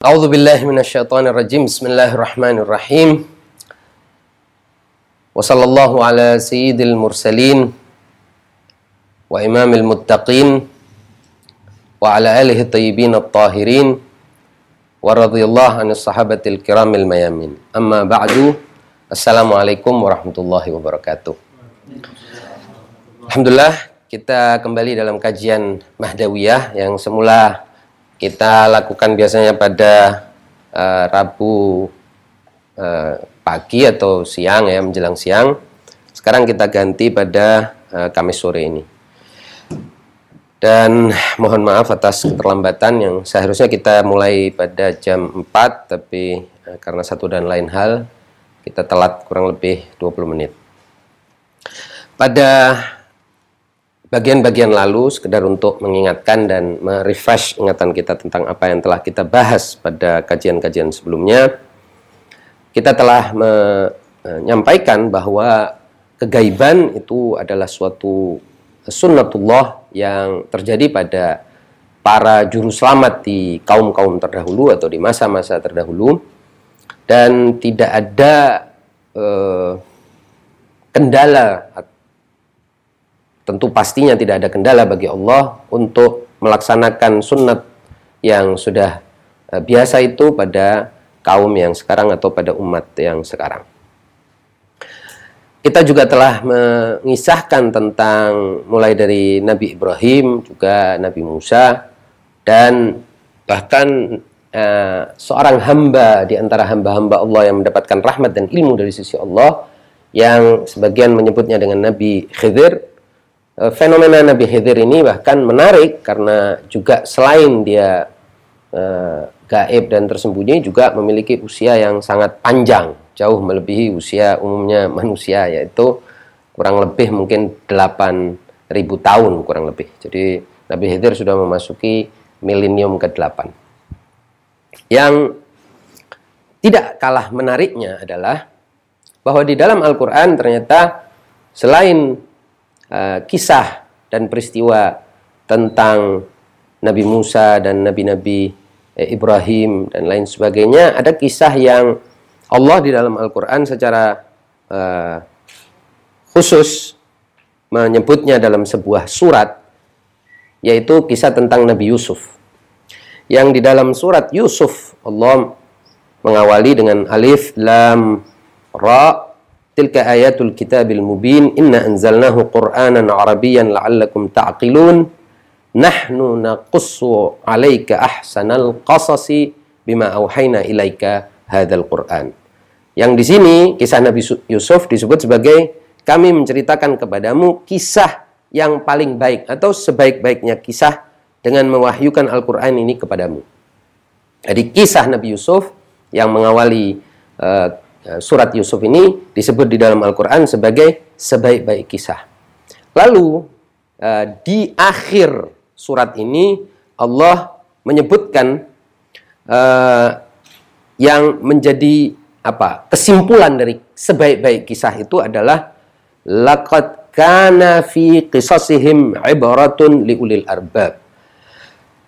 أعوذ بالله من الشيطان الرجيم بسم الله الرحمن الرحيم وصلى الله على سيد المرسلين وإمام المتقين وعلى آله الطيبين الطاهرين ورضي الله عن الصحابة الكرام الميامين أما بعد السلام عليكم ورحمة الله وبركاته Alhamdulillah kita kembali dalam kajian Mahdawiyah yang semula kita lakukan biasanya pada uh, Rabu uh, pagi atau siang ya menjelang siang. Sekarang kita ganti pada uh, Kamis sore ini. Dan mohon maaf atas keterlambatan yang seharusnya kita mulai pada jam 4 tapi karena satu dan lain hal kita telat kurang lebih 20 menit. Pada bagian-bagian lalu sekedar untuk mengingatkan dan merefresh ingatan kita tentang apa yang telah kita bahas pada kajian-kajian sebelumnya. Kita telah menyampaikan bahwa kegaiban itu adalah suatu sunnatullah yang terjadi pada para juru selamat di kaum-kaum terdahulu atau di masa-masa terdahulu dan tidak ada eh, kendala tentu pastinya tidak ada kendala bagi Allah untuk melaksanakan sunnat yang sudah uh, biasa itu pada kaum yang sekarang atau pada umat yang sekarang. Kita juga telah mengisahkan tentang mulai dari Nabi Ibrahim, juga Nabi Musa, dan bahkan uh, seorang hamba di antara hamba-hamba Allah yang mendapatkan rahmat dan ilmu dari sisi Allah, yang sebagian menyebutnya dengan Nabi Khidir, fenomena Nabi Khidir ini bahkan menarik karena juga selain dia uh, gaib dan tersembunyi juga memiliki usia yang sangat panjang, jauh melebihi usia umumnya manusia yaitu kurang lebih mungkin 8000 tahun kurang lebih. Jadi Nabi Khidir sudah memasuki milenium ke-8. Yang tidak kalah menariknya adalah bahwa di dalam Al-Qur'an ternyata selain uh, kisah dan peristiwa tentang Nabi Musa dan nabi-nabi eh, Ibrahim dan lain sebagainya, ada kisah yang Allah di dalam Al-Qur'an secara uh, khusus menyebutnya dalam sebuah surat yaitu kisah tentang Nabi Yusuf. Yang di dalam surat Yusuf Allah mengawali dengan alif lam ra Tilka ayatul kitabil mubin inna anzalnahu qur'anan arabiyyan la'allakum ta'qilun nahnu naqussu 'alaika ahsanal qasasi bima auhayna ilaika hadzal qur'an. Yang di sini kisah Nabi Yusuf disebut sebagai kami menceritakan kepadamu kisah yang paling baik atau sebaik-baiknya kisah dengan mewahyukan Al-Qur'an ini kepadamu. Jadi kisah Nabi Yusuf yang mengawali uh, surat Yusuf ini disebut di dalam Al-Quran sebagai sebaik-baik kisah. Lalu eh, di akhir surat ini Allah menyebutkan uh, yang menjadi apa kesimpulan dari sebaik-baik kisah itu adalah laqad kana fi qisasihim ibaratun liulil arbab.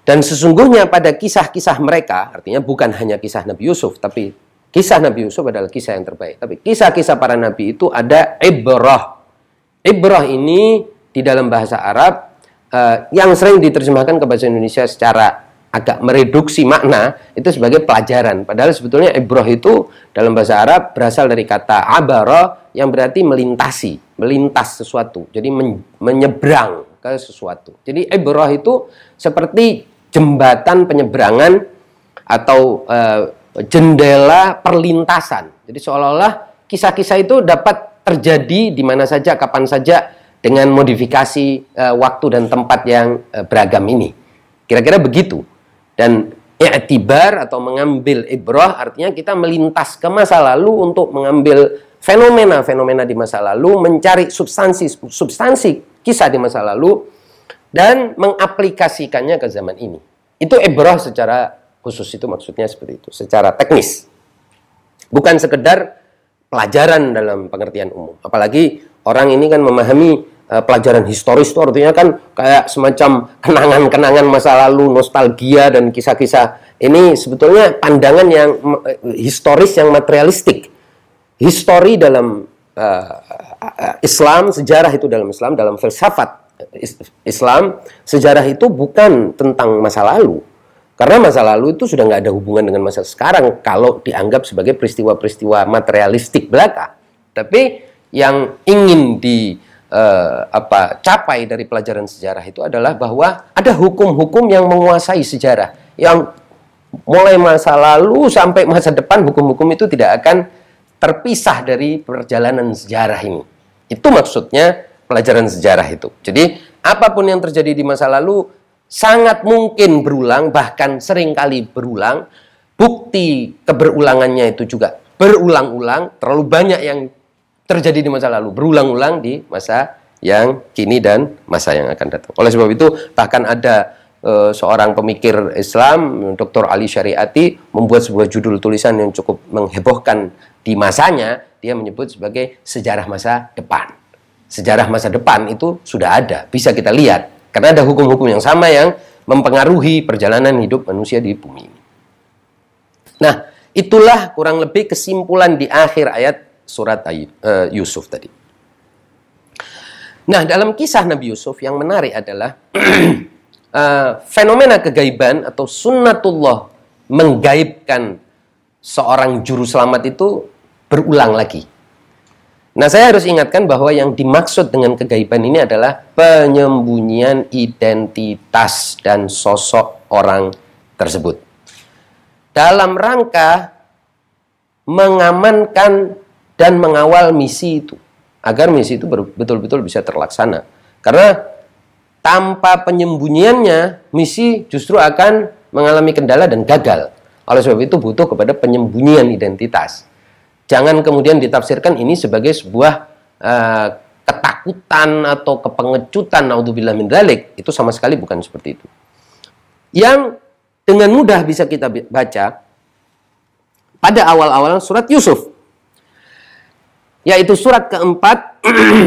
Dan sesungguhnya pada kisah-kisah mereka, artinya bukan hanya kisah Nabi Yusuf, tapi Kisah Nabi Yusuf adalah kisah yang terbaik. Tapi kisah-kisah para nabi itu ada ibrah. Ibrah ini di dalam bahasa Arab uh, yang sering diterjemahkan ke bahasa Indonesia secara agak mereduksi makna itu sebagai pelajaran. Padahal sebetulnya ibrah itu dalam bahasa Arab berasal dari kata abara yang berarti melintasi, melintas sesuatu. Jadi men menyeberang ke sesuatu. Jadi ibrah itu seperti jembatan penyeberangan atau uh, jendela perlintasan. Jadi seolah-olah kisah-kisah itu dapat terjadi di mana saja, kapan saja dengan modifikasi uh, waktu dan tempat yang uh, beragam ini. Kira-kira begitu. Dan i'tibar atau mengambil ibrah artinya kita melintas ke masa lalu untuk mengambil fenomena-fenomena di masa lalu, mencari substansi substansi kisah di masa lalu dan mengaplikasikannya ke zaman ini. Itu ibrah secara khusus itu maksudnya seperti itu, secara teknis. Bukan sekedar pelajaran dalam pengertian umum. Apalagi orang ini kan memahami uh, pelajaran historis itu artinya kan kayak semacam kenangan-kenangan masa lalu, nostalgia dan kisah-kisah Ini sebetulnya pandangan yang historis yang materialistik. Histori dalam uh, Islam, sejarah itu dalam Islam, dalam filsafat Islam, sejarah itu bukan tentang masa lalu. Karena masa lalu itu sudah nggak ada hubungan dengan masa sekarang kalau dianggap sebagai peristiwa-peristiwa materialistik belaka. Tapi yang ingin di uh, apa capai dari pelajaran sejarah itu adalah bahwa ada hukum-hukum yang menguasai sejarah yang mulai masa lalu sampai masa depan hukum-hukum itu tidak akan terpisah dari perjalanan sejarah ini. Itu maksudnya pelajaran sejarah itu. Jadi apa pun yang terjadi di masa lalu sangat mungkin berulang bahkan sering kali berulang. Bukti keberulangannya itu juga berulang-ulang, terlalu banyak yang terjadi di masa lalu, berulang-ulang di masa yang kini dan masa yang akan datang. Oleh sebab itu, bahkan ada e, seorang pemikir Islam, Dr. Ali Syariati, membuat sebuah judul tulisan yang cukup menghebohkan di masanya, dia menyebut sebagai sejarah masa depan. Sejarah masa depan itu sudah ada, bisa kita lihat. Karena ada hukum-hukum yang sama yang mempengaruhi perjalanan hidup manusia di bumi ini. Nah, itulah kurang lebih kesimpulan di akhir ayat surat uh, Yusuf tadi. Nah, dalam kisah Nabi Yusuf yang menarik adalah uh, fenomena kegaiban atau sunnatullah menggaibkan seorang juru selamat itu berulang lagi. Nah, saya harus ingatkan bahwa yang dimaksud dengan kegaiban ini adalah penyembunyian identitas dan sosok orang tersebut. Dalam rangka mengamankan dan mengawal misi itu agar misi itu betul-betul bisa terlaksana. Karena tanpa penyembunyiannya misi justru akan mengalami kendala dan gagal. Oleh sebab itu butuh kepada penyembunyian identitas. Jangan kemudian ditafsirkan ini sebagai sebuah uh, ketakutan atau kepengecutan naudzubillah min dalik. Itu sama sekali bukan seperti itu. Yang dengan mudah bisa kita baca pada awal-awal surat Yusuf yaitu surat keempat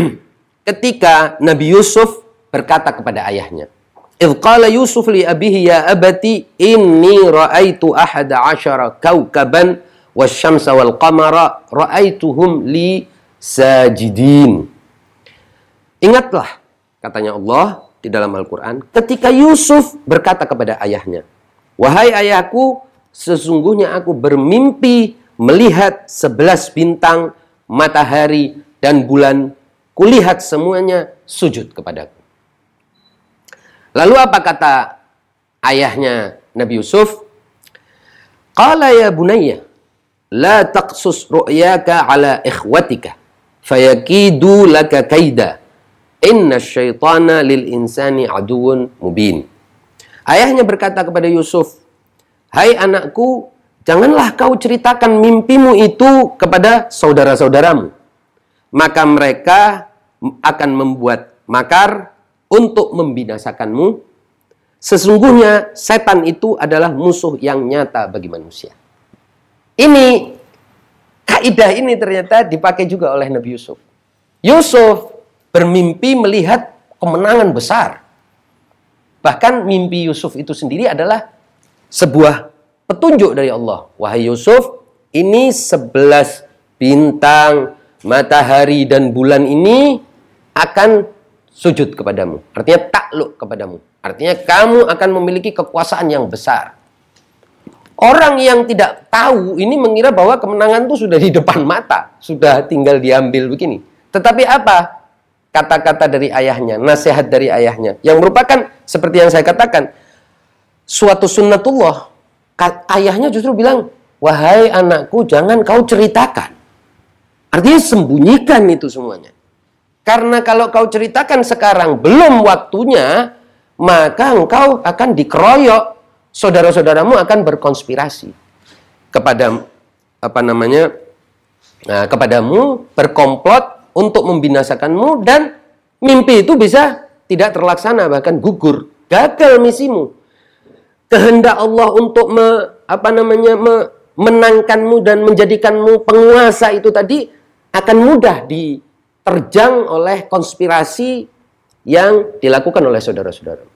ketika Nabi Yusuf berkata kepada ayahnya Idh qala Yusuf li abihi ya abati inni ra'aitu ahada asyara kawkaban wasyamsa wal qamara ra'aituhum li sajidin Ingatlah katanya Allah di dalam Al-Qur'an ketika Yusuf berkata kepada ayahnya Wahai ayahku sesungguhnya aku bermimpi melihat sebelas bintang matahari, dan bulan, kulihat semuanya sujud kepadaku. Lalu apa kata ayahnya Nabi Yusuf? Qala ya bunayya, la taqsus ru'yaka ala ikhwatika, fayakidu laka kaida. Inna syaitana lil insani aduun mubin. Ayahnya berkata kepada Yusuf, Hai anakku, Janganlah kau ceritakan mimpimu itu kepada saudara-saudaramu. Maka mereka akan membuat makar untuk membinasakanmu. Sesungguhnya setan itu adalah musuh yang nyata bagi manusia. Ini kaidah ini ternyata dipakai juga oleh Nabi Yusuf. Yusuf bermimpi melihat kemenangan besar. Bahkan mimpi Yusuf itu sendiri adalah sebuah petunjuk dari Allah. Wahai Yusuf, ini sebelas bintang, matahari dan bulan ini akan sujud kepadamu. Artinya takluk kepadamu. Artinya kamu akan memiliki kekuasaan yang besar. Orang yang tidak tahu ini mengira bahwa kemenangan itu sudah di depan mata, sudah tinggal diambil begini. Tetapi apa? Kata-kata dari ayahnya, nasihat dari ayahnya yang merupakan seperti yang saya katakan suatu sunnatullah ayahnya justru bilang, wahai anakku jangan kau ceritakan. Artinya sembunyikan itu semuanya. Karena kalau kau ceritakan sekarang belum waktunya, maka engkau akan dikeroyok. Saudara-saudaramu akan berkonspirasi kepada apa namanya nah, kepadamu berkomplot untuk membinasakanmu dan mimpi itu bisa tidak terlaksana bahkan gugur gagal misimu kehendak Allah untuk me, apa namanya me, menangkanmu dan menjadikanmu penguasa itu tadi akan mudah diterjang oleh konspirasi yang dilakukan oleh saudara-saudara.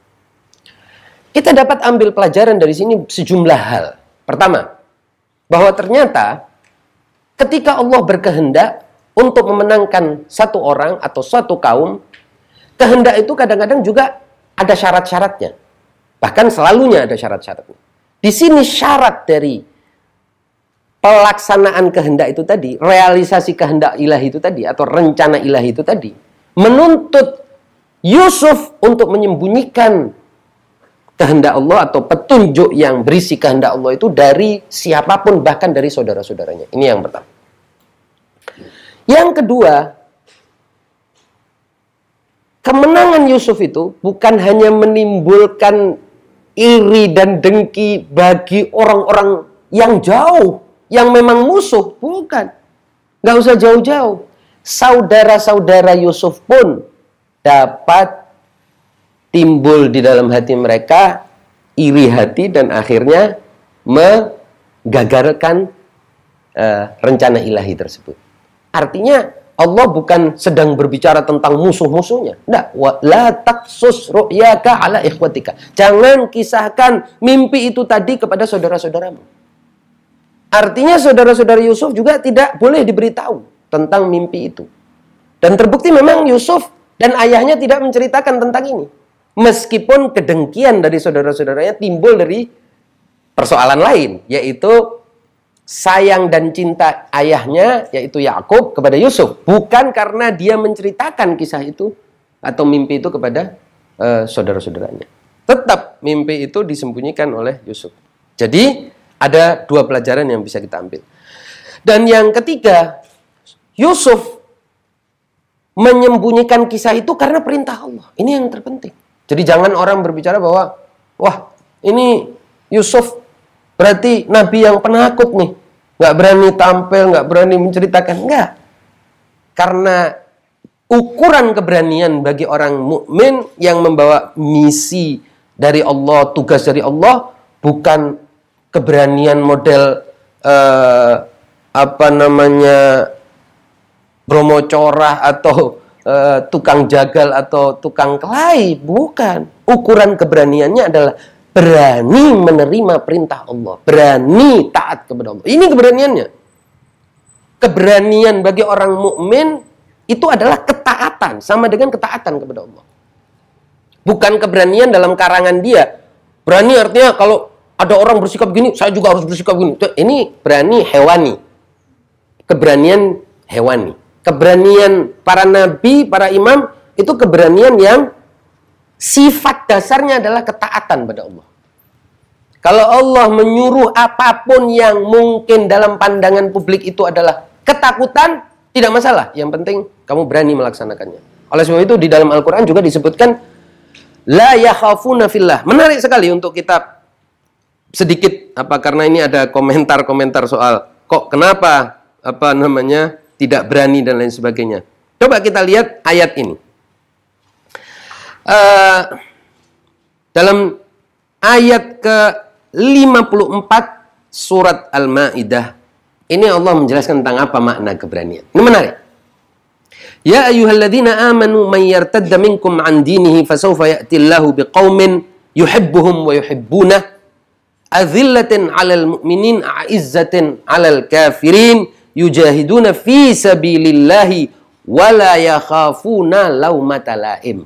Kita dapat ambil pelajaran dari sini sejumlah hal. Pertama, bahwa ternyata ketika Allah berkehendak untuk memenangkan satu orang atau suatu kaum, kehendak itu kadang-kadang juga ada syarat-syaratnya. Bahkan selalunya ada syarat-syaratnya. Di sini syarat dari pelaksanaan kehendak itu tadi, realisasi kehendak ilahi itu tadi, atau rencana ilahi itu tadi, menuntut Yusuf untuk menyembunyikan kehendak Allah atau petunjuk yang berisi kehendak Allah itu dari siapa pun, bahkan dari saudara-saudaranya. Ini yang pertama. Yang kedua, kemenangan Yusuf itu bukan hanya menimbulkan iri dan dengki bagi orang-orang yang jauh, yang memang musuh. Bukan. Nggak usah jauh-jauh. Saudara-saudara Yusuf pun dapat timbul di dalam hati mereka iri hati dan akhirnya menggagalkan uh, rencana ilahi tersebut. Artinya Allah bukan sedang berbicara tentang musuh-musuhnya. Tidak. La taksus ru'yaka ala ikhwatika. Jangan kisahkan mimpi itu tadi kepada saudara-saudaramu. Artinya saudara-saudara Yusuf juga tidak boleh diberitahu tentang mimpi itu. Dan terbukti memang Yusuf dan ayahnya tidak menceritakan tentang ini. Meskipun kedengkian dari saudara-saudaranya timbul dari persoalan lain. Yaitu sayang dan cinta ayahnya yaitu Yakub kepada Yusuf bukan karena dia menceritakan kisah itu atau mimpi itu kepada uh, saudara-saudaranya. Tetap mimpi itu disembunyikan oleh Yusuf. Jadi ada dua pelajaran yang bisa kita ambil. Dan yang ketiga, Yusuf menyembunyikan kisah itu karena perintah Allah. Ini yang terpenting. Jadi jangan orang berbicara bahwa wah, ini Yusuf berarti nabi yang penakut nih nggak berani tampil, nggak berani menceritakan, nggak. Karena ukuran keberanian bagi orang mukmin yang membawa misi dari Allah, tugas dari Allah, bukan keberanian model uh, apa namanya bromo corah atau uh, tukang jagal atau tukang kelahi, bukan. Ukuran keberaniannya adalah berani menerima perintah Allah, berani taat kepada Allah. Ini keberaniannya. Keberanian bagi orang mukmin itu adalah ketaatan, sama dengan ketaatan kepada Allah. Bukan keberanian dalam karangan dia. Berani artinya kalau ada orang bersikap gini, saya juga harus bersikap gini. Ini berani hewani. Keberanian hewani. Keberanian para nabi, para imam itu keberanian yang sifat dasarnya adalah ketaatan pada Allah. Kalau Allah menyuruh apa pun yang mungkin dalam pandangan publik itu adalah ketakutan, tidak masalah. Yang penting kamu berani melaksanakannya. Oleh sebab itu di dalam Al-Quran juga disebutkan La yakhafuna fillah. Menarik sekali untuk kita sedikit apa karena ini ada komentar-komentar soal kok kenapa apa namanya tidak berani dan lain sebagainya. Coba kita lihat ayat ini. Uh, dalam ayat ke 54 surat Al-Maidah. Ini Allah menjelaskan tentang apa makna keberanian. Ini menarik. Ya ayyuhalladzina amanu man yartadda minkum an dinihi fasawfa ya'ti Allahu biqaumin yuhibbuhum wa yuhibbunah azillatin 'alal mu'minin a'izzatin 'alal kafirin yujahiduna fi sabilillahi wa la yakhafuna laumata laim.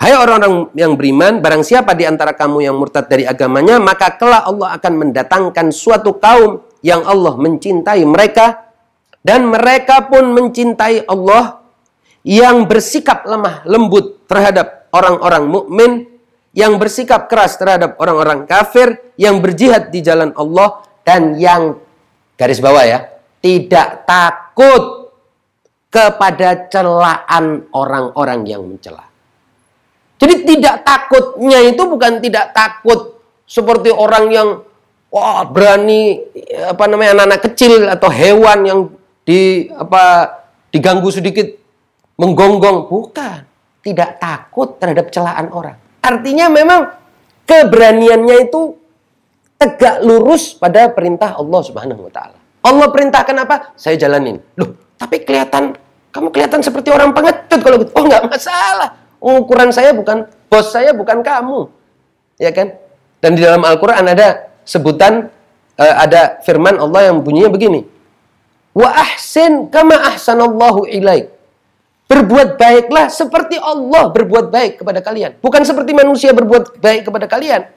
Hai orang-orang yang beriman, barang siapa di antara kamu yang murtad dari agamanya, maka kelak Allah akan mendatangkan suatu kaum yang Allah mencintai mereka dan mereka pun mencintai Allah yang bersikap lemah lembut terhadap orang-orang mukmin, yang bersikap keras terhadap orang-orang kafir, yang berjihad di jalan Allah dan yang garis bawah ya, tidak takut kepada celaan orang-orang yang mencela. Jadi tidak takutnya itu bukan tidak takut seperti orang yang wah berani apa namanya anak-anak kecil atau hewan yang di apa diganggu sedikit menggonggong. Bukan. Tidak takut terhadap celaan orang. Artinya memang keberaniannya itu tegak lurus pada perintah Allah Subhanahu wa taala Allah perintahkan apa saya jalanin loh tapi kelihatan kamu kelihatan seperti orang pengecut kalau gitu oh nggak masalah Ukuran saya bukan bos saya bukan kamu. ya kan? Dan di dalam Al-Qur'an ada sebutan uh, ada firman Allah yang bunyinya begini. Wa ahsin kama ahsanallahu ilaik. Berbuat baiklah seperti Allah berbuat baik kepada kalian. Bukan seperti manusia berbuat baik kepada kalian.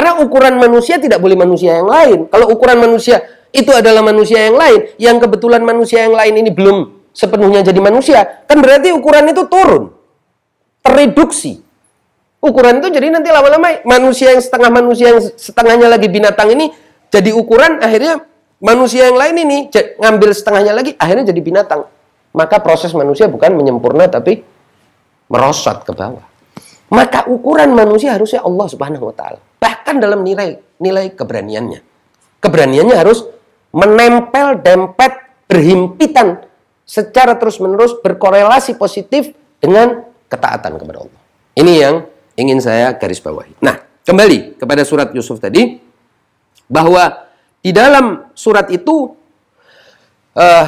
Karena ukuran manusia tidak boleh manusia yang lain. Kalau ukuran manusia itu adalah manusia yang lain, yang kebetulan manusia yang lain ini belum sepenuhnya jadi manusia, kan berarti ukuran itu turun. Tereduksi. Ukuran itu jadi nanti lama-lama manusia yang setengah manusia yang setengahnya lagi binatang ini jadi ukuran akhirnya manusia yang lain ini ngambil setengahnya lagi akhirnya jadi binatang maka proses manusia bukan menyempurna tapi merosot ke bawah. Maka ukuran manusia harusnya Allah Subhanahu wa taala. Bahkan dalam nilai nilai keberaniannya. Keberaniannya harus menempel dempet berhimpitan secara terus-menerus berkorelasi positif dengan ketaatan kepada Allah. Ini yang ingin saya garis bawahi. Nah, kembali kepada surat Yusuf tadi bahwa di dalam surat itu uh,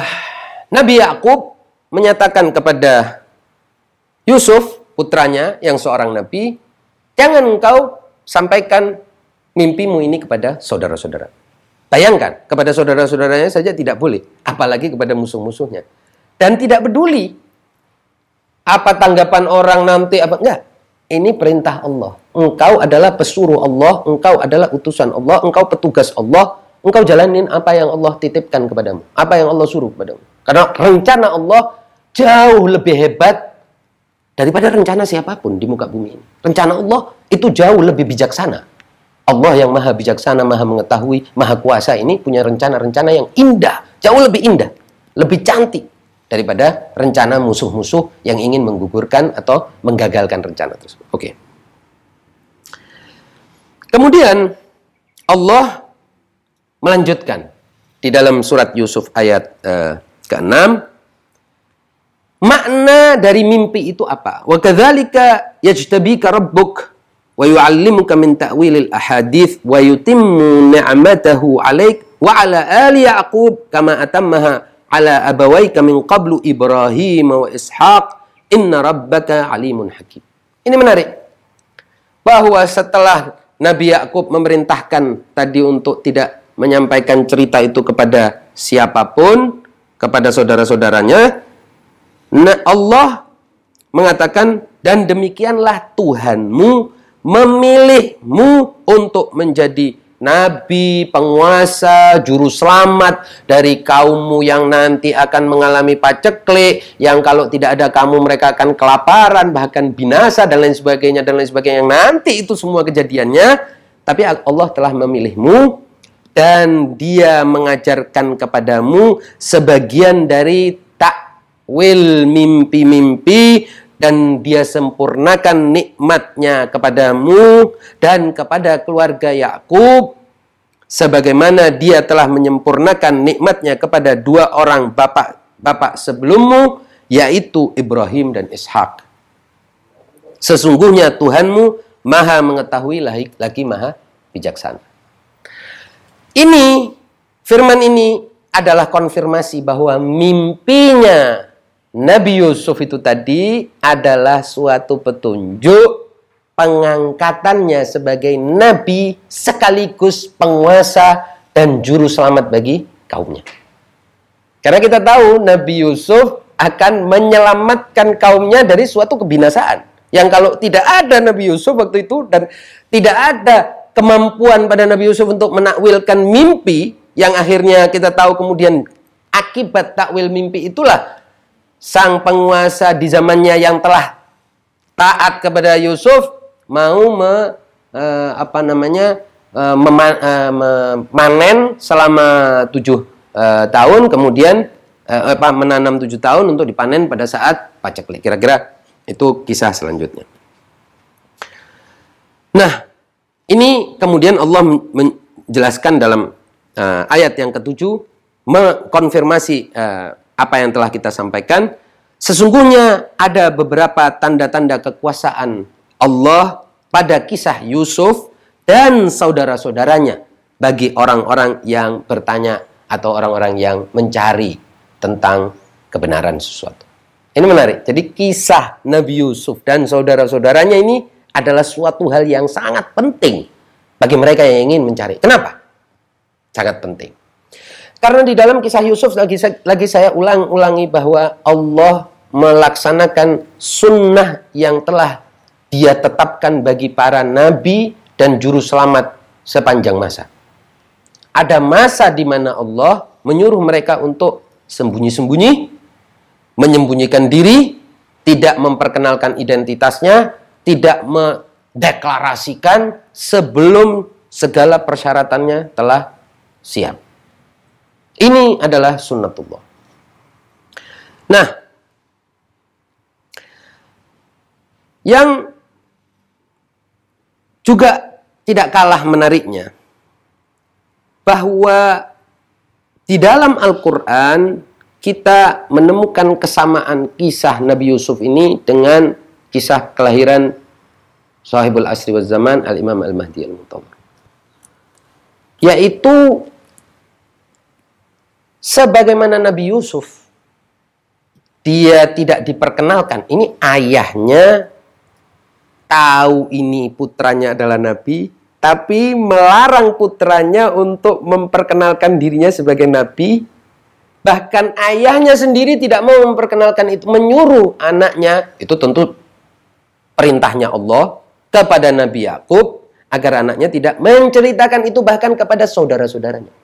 Nabi Yakub menyatakan kepada Yusuf, putranya yang seorang nabi, jangan engkau sampaikan mimpimu ini kepada saudara-saudara. Bayangkan, kepada saudara-saudaranya saja tidak boleh, apalagi kepada musuh-musuhnya. Dan tidak peduli apa tanggapan orang nanti apa enggak. Ini perintah Allah. Engkau adalah pesuruh Allah, engkau adalah utusan Allah, engkau petugas Allah, engkau jalanin apa yang Allah titipkan kepadamu, apa yang Allah suruh kepadamu. Karena rencana Allah jauh lebih hebat daripada rencana siapa pun di muka bumi ini. Rencana Allah itu jauh lebih bijaksana. Allah yang maha bijaksana, maha mengetahui, maha kuasa ini punya rencana-rencana yang indah, jauh lebih indah, lebih cantik daripada rencana musuh-musuh yang ingin menggugurkan atau menggagalkan rencana tersebut. Oke. Kemudian Allah melanjutkan di dalam surat Yusuf ayat uh, ke-6 Makna dari mimpi itu apa? Wa kadzalika yajtabika rabbuk wa yu'allimuka min ta'wilil ahadits wa yutimmu ni'matahu 'alaik wa 'ala ali yaqub kama atammaha 'ala abawaika min qablu Ibrahim wa Ishaq inna rabbaka alimun hakim. Ini menarik. Bahwa setelah Nabi Yakub memerintahkan tadi untuk tidak menyampaikan cerita itu kepada siapa pun, kepada saudara-saudaranya, Nah, Allah mengatakan dan demikianlah Tuhanmu memilihmu untuk menjadi nabi, penguasa, juru selamat dari kaummu yang nanti akan mengalami paceklik, yang kalau tidak ada kamu mereka akan kelaparan, bahkan binasa dan lain sebagainya dan lain sebagainya. Yang nanti itu semua kejadiannya, tapi Allah telah memilihmu dan dia mengajarkan kepadamu sebagian dari wil mimpi-mimpi dan dia sempurnakan nikmatnya kepadamu dan kepada keluarga Yakub sebagaimana dia telah menyempurnakan nikmatnya kepada dua orang bapak-bapak sebelummu yaitu Ibrahim dan Ishak. Sesungguhnya Tuhanmu maha mengetahui lagi, lagi maha bijaksana. Ini firman ini adalah konfirmasi bahwa mimpinya Nabi Yusuf itu tadi adalah suatu petunjuk pengangkatannya sebagai nabi sekaligus penguasa dan juru selamat bagi kaumnya. Karena kita tahu Nabi Yusuf akan menyelamatkan kaumnya dari suatu kebinasaan. Yang kalau tidak ada Nabi Yusuf waktu itu dan tidak ada kemampuan pada Nabi Yusuf untuk menakwilkan mimpi yang akhirnya kita tahu kemudian akibat takwil mimpi itulah sang penguasa di zamannya yang telah taat kepada Yusuf mau me, uh, apa namanya uh, mema, uh, memanen selama tujuh uh, tahun. Kemudian uh, apa menanam tujuh tahun untuk dipanen pada saat paceklik. Kira-kira itu kisah selanjutnya. Nah ini kemudian Allah menjelaskan dalam uh, ayat yang ketujuh mengkonfirmasi uh, apa yang telah kita sampaikan, sesungguhnya ada beberapa tanda-tanda kekuasaan Allah pada kisah Yusuf dan saudara-saudaranya bagi orang-orang yang bertanya atau orang-orang yang mencari tentang kebenaran sesuatu. Ini menarik. Jadi kisah Nabi Yusuf dan saudara-saudaranya ini adalah suatu hal yang sangat penting bagi mereka yang ingin mencari. Kenapa? Sangat penting. Karena di dalam kisah Yusuf lagi lagi saya ulang-ulangi bahwa Allah melaksanakan sunnah yang telah dia tetapkan bagi para nabi dan juru selamat sepanjang masa. Ada masa di mana Allah menyuruh mereka untuk sembunyi-sembunyi, menyembunyikan diri, tidak memperkenalkan identitasnya, tidak mendeklarasikan sebelum segala persyaratannya telah siap. Ini adalah sunnatullah. Nah, yang juga tidak kalah menariknya bahwa di dalam Al-Quran kita menemukan kesamaan kisah Nabi Yusuf ini dengan kisah kelahiran Sahibul Asri wa Zaman Al-Imam Al-Mahdi Al-Mutawar. Yaitu sebagaimana Nabi Yusuf dia tidak diperkenalkan. Ini ayahnya tahu ini putranya adalah nabi, tapi melarang putranya untuk memperkenalkan dirinya sebagai nabi. Bahkan ayahnya sendiri tidak mau memperkenalkan itu, menyuruh anaknya, itu tentu perintahnya Allah kepada Nabi Yakub agar anaknya tidak menceritakan itu bahkan kepada saudara-saudaranya.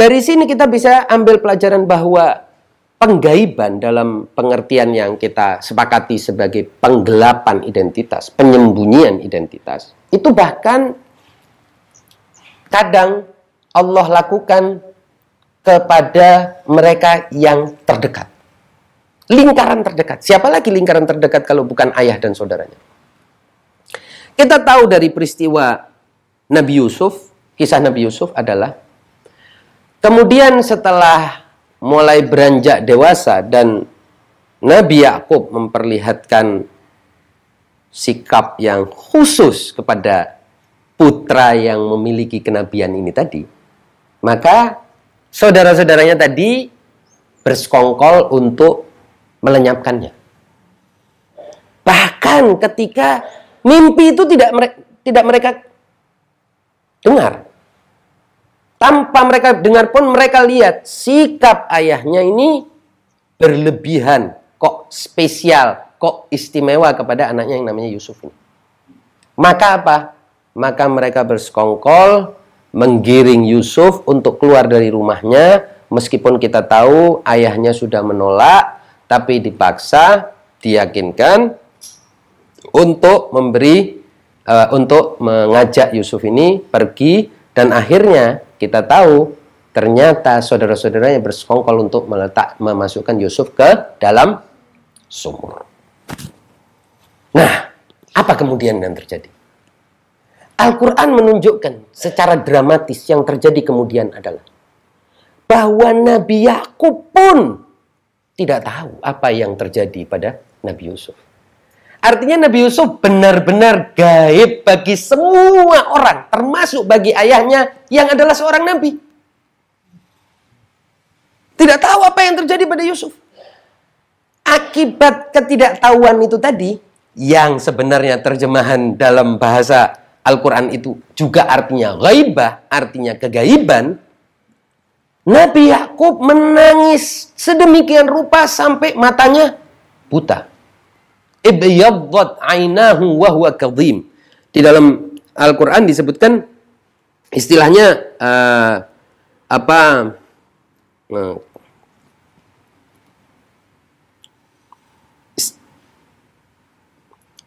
Dari sini kita bisa ambil pelajaran bahwa penggaiban dalam pengertian yang kita sepakati sebagai penggelapan identitas, penyembunyian identitas, itu bahkan kadang Allah lakukan kepada mereka yang terdekat. Lingkaran terdekat. Siapa lagi lingkaran terdekat kalau bukan ayah dan saudaranya? Kita tahu dari peristiwa Nabi Yusuf, kisah Nabi Yusuf adalah Kemudian setelah mulai beranjak dewasa dan Nabi Yakub memperlihatkan sikap yang khusus kepada putra yang memiliki kenabian ini tadi, maka saudara-saudaranya tadi bersekongkol untuk melenyapkannya. Bahkan ketika mimpi itu tidak mereka, tidak mereka dengar, tanpa mereka dengar pun mereka lihat sikap ayahnya ini berlebihan, kok spesial, kok istimewa kepada anaknya yang namanya Yusuf ini. Maka apa? Maka mereka bersekongkol menggiring Yusuf untuk keluar dari rumahnya meskipun kita tahu ayahnya sudah menolak tapi dipaksa diyakinkan untuk memberi uh, untuk mengajak Yusuf ini pergi dan akhirnya kita tahu ternyata saudara-saudaranya bersekongkol untuk meletak memasukkan Yusuf ke dalam sumur. Nah, apa kemudian yang terjadi? Al-Quran menunjukkan secara dramatis yang terjadi kemudian adalah bahwa Nabi Yakub pun tidak tahu apa yang terjadi pada Nabi Yusuf. Artinya Nabi Yusuf benar-benar gaib bagi semua orang, termasuk bagi ayahnya yang adalah seorang nabi. Tidak tahu apa yang terjadi pada Yusuf. Akibat ketidaktahuan itu tadi, yang sebenarnya terjemahan dalam bahasa Al-Quran itu juga artinya gaibah, artinya kegaiban, Nabi Yakub menangis sedemikian rupa sampai matanya buta ibyaddat ainahu wa huwa kadhim. Di dalam Al-Qur'an disebutkan istilahnya uh, apa uh,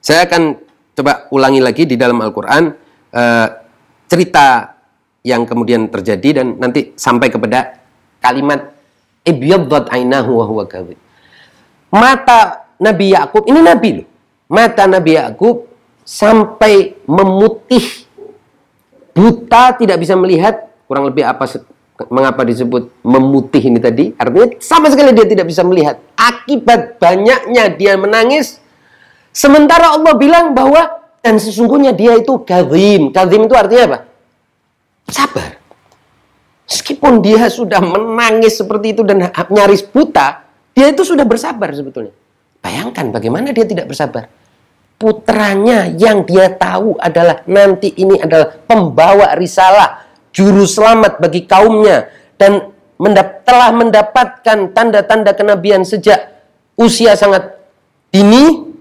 Saya akan coba ulangi lagi di dalam Al-Quran uh, cerita yang kemudian terjadi dan nanti sampai kepada kalimat ibyaddat ainahu wa huwa kadhim. Mata Nabi Yakub ini nabi loh. Mata Nabi Yakub sampai memutih. Buta tidak bisa melihat kurang lebih apa mengapa disebut memutih ini tadi? Artinya sama sekali dia tidak bisa melihat. Akibat banyaknya dia menangis sementara Allah bilang bahwa dan sesungguhnya dia itu kazim kazim itu artinya apa? Sabar. Meskipun dia sudah menangis seperti itu dan nyaris buta dia itu sudah bersabar sebetulnya Bayangkan bagaimana dia tidak bersabar. putranya yang dia tahu adalah nanti ini adalah pembawa risalah, juru selamat bagi kaumnya. Dan mendap telah mendapatkan tanda-tanda kenabian sejak usia sangat dini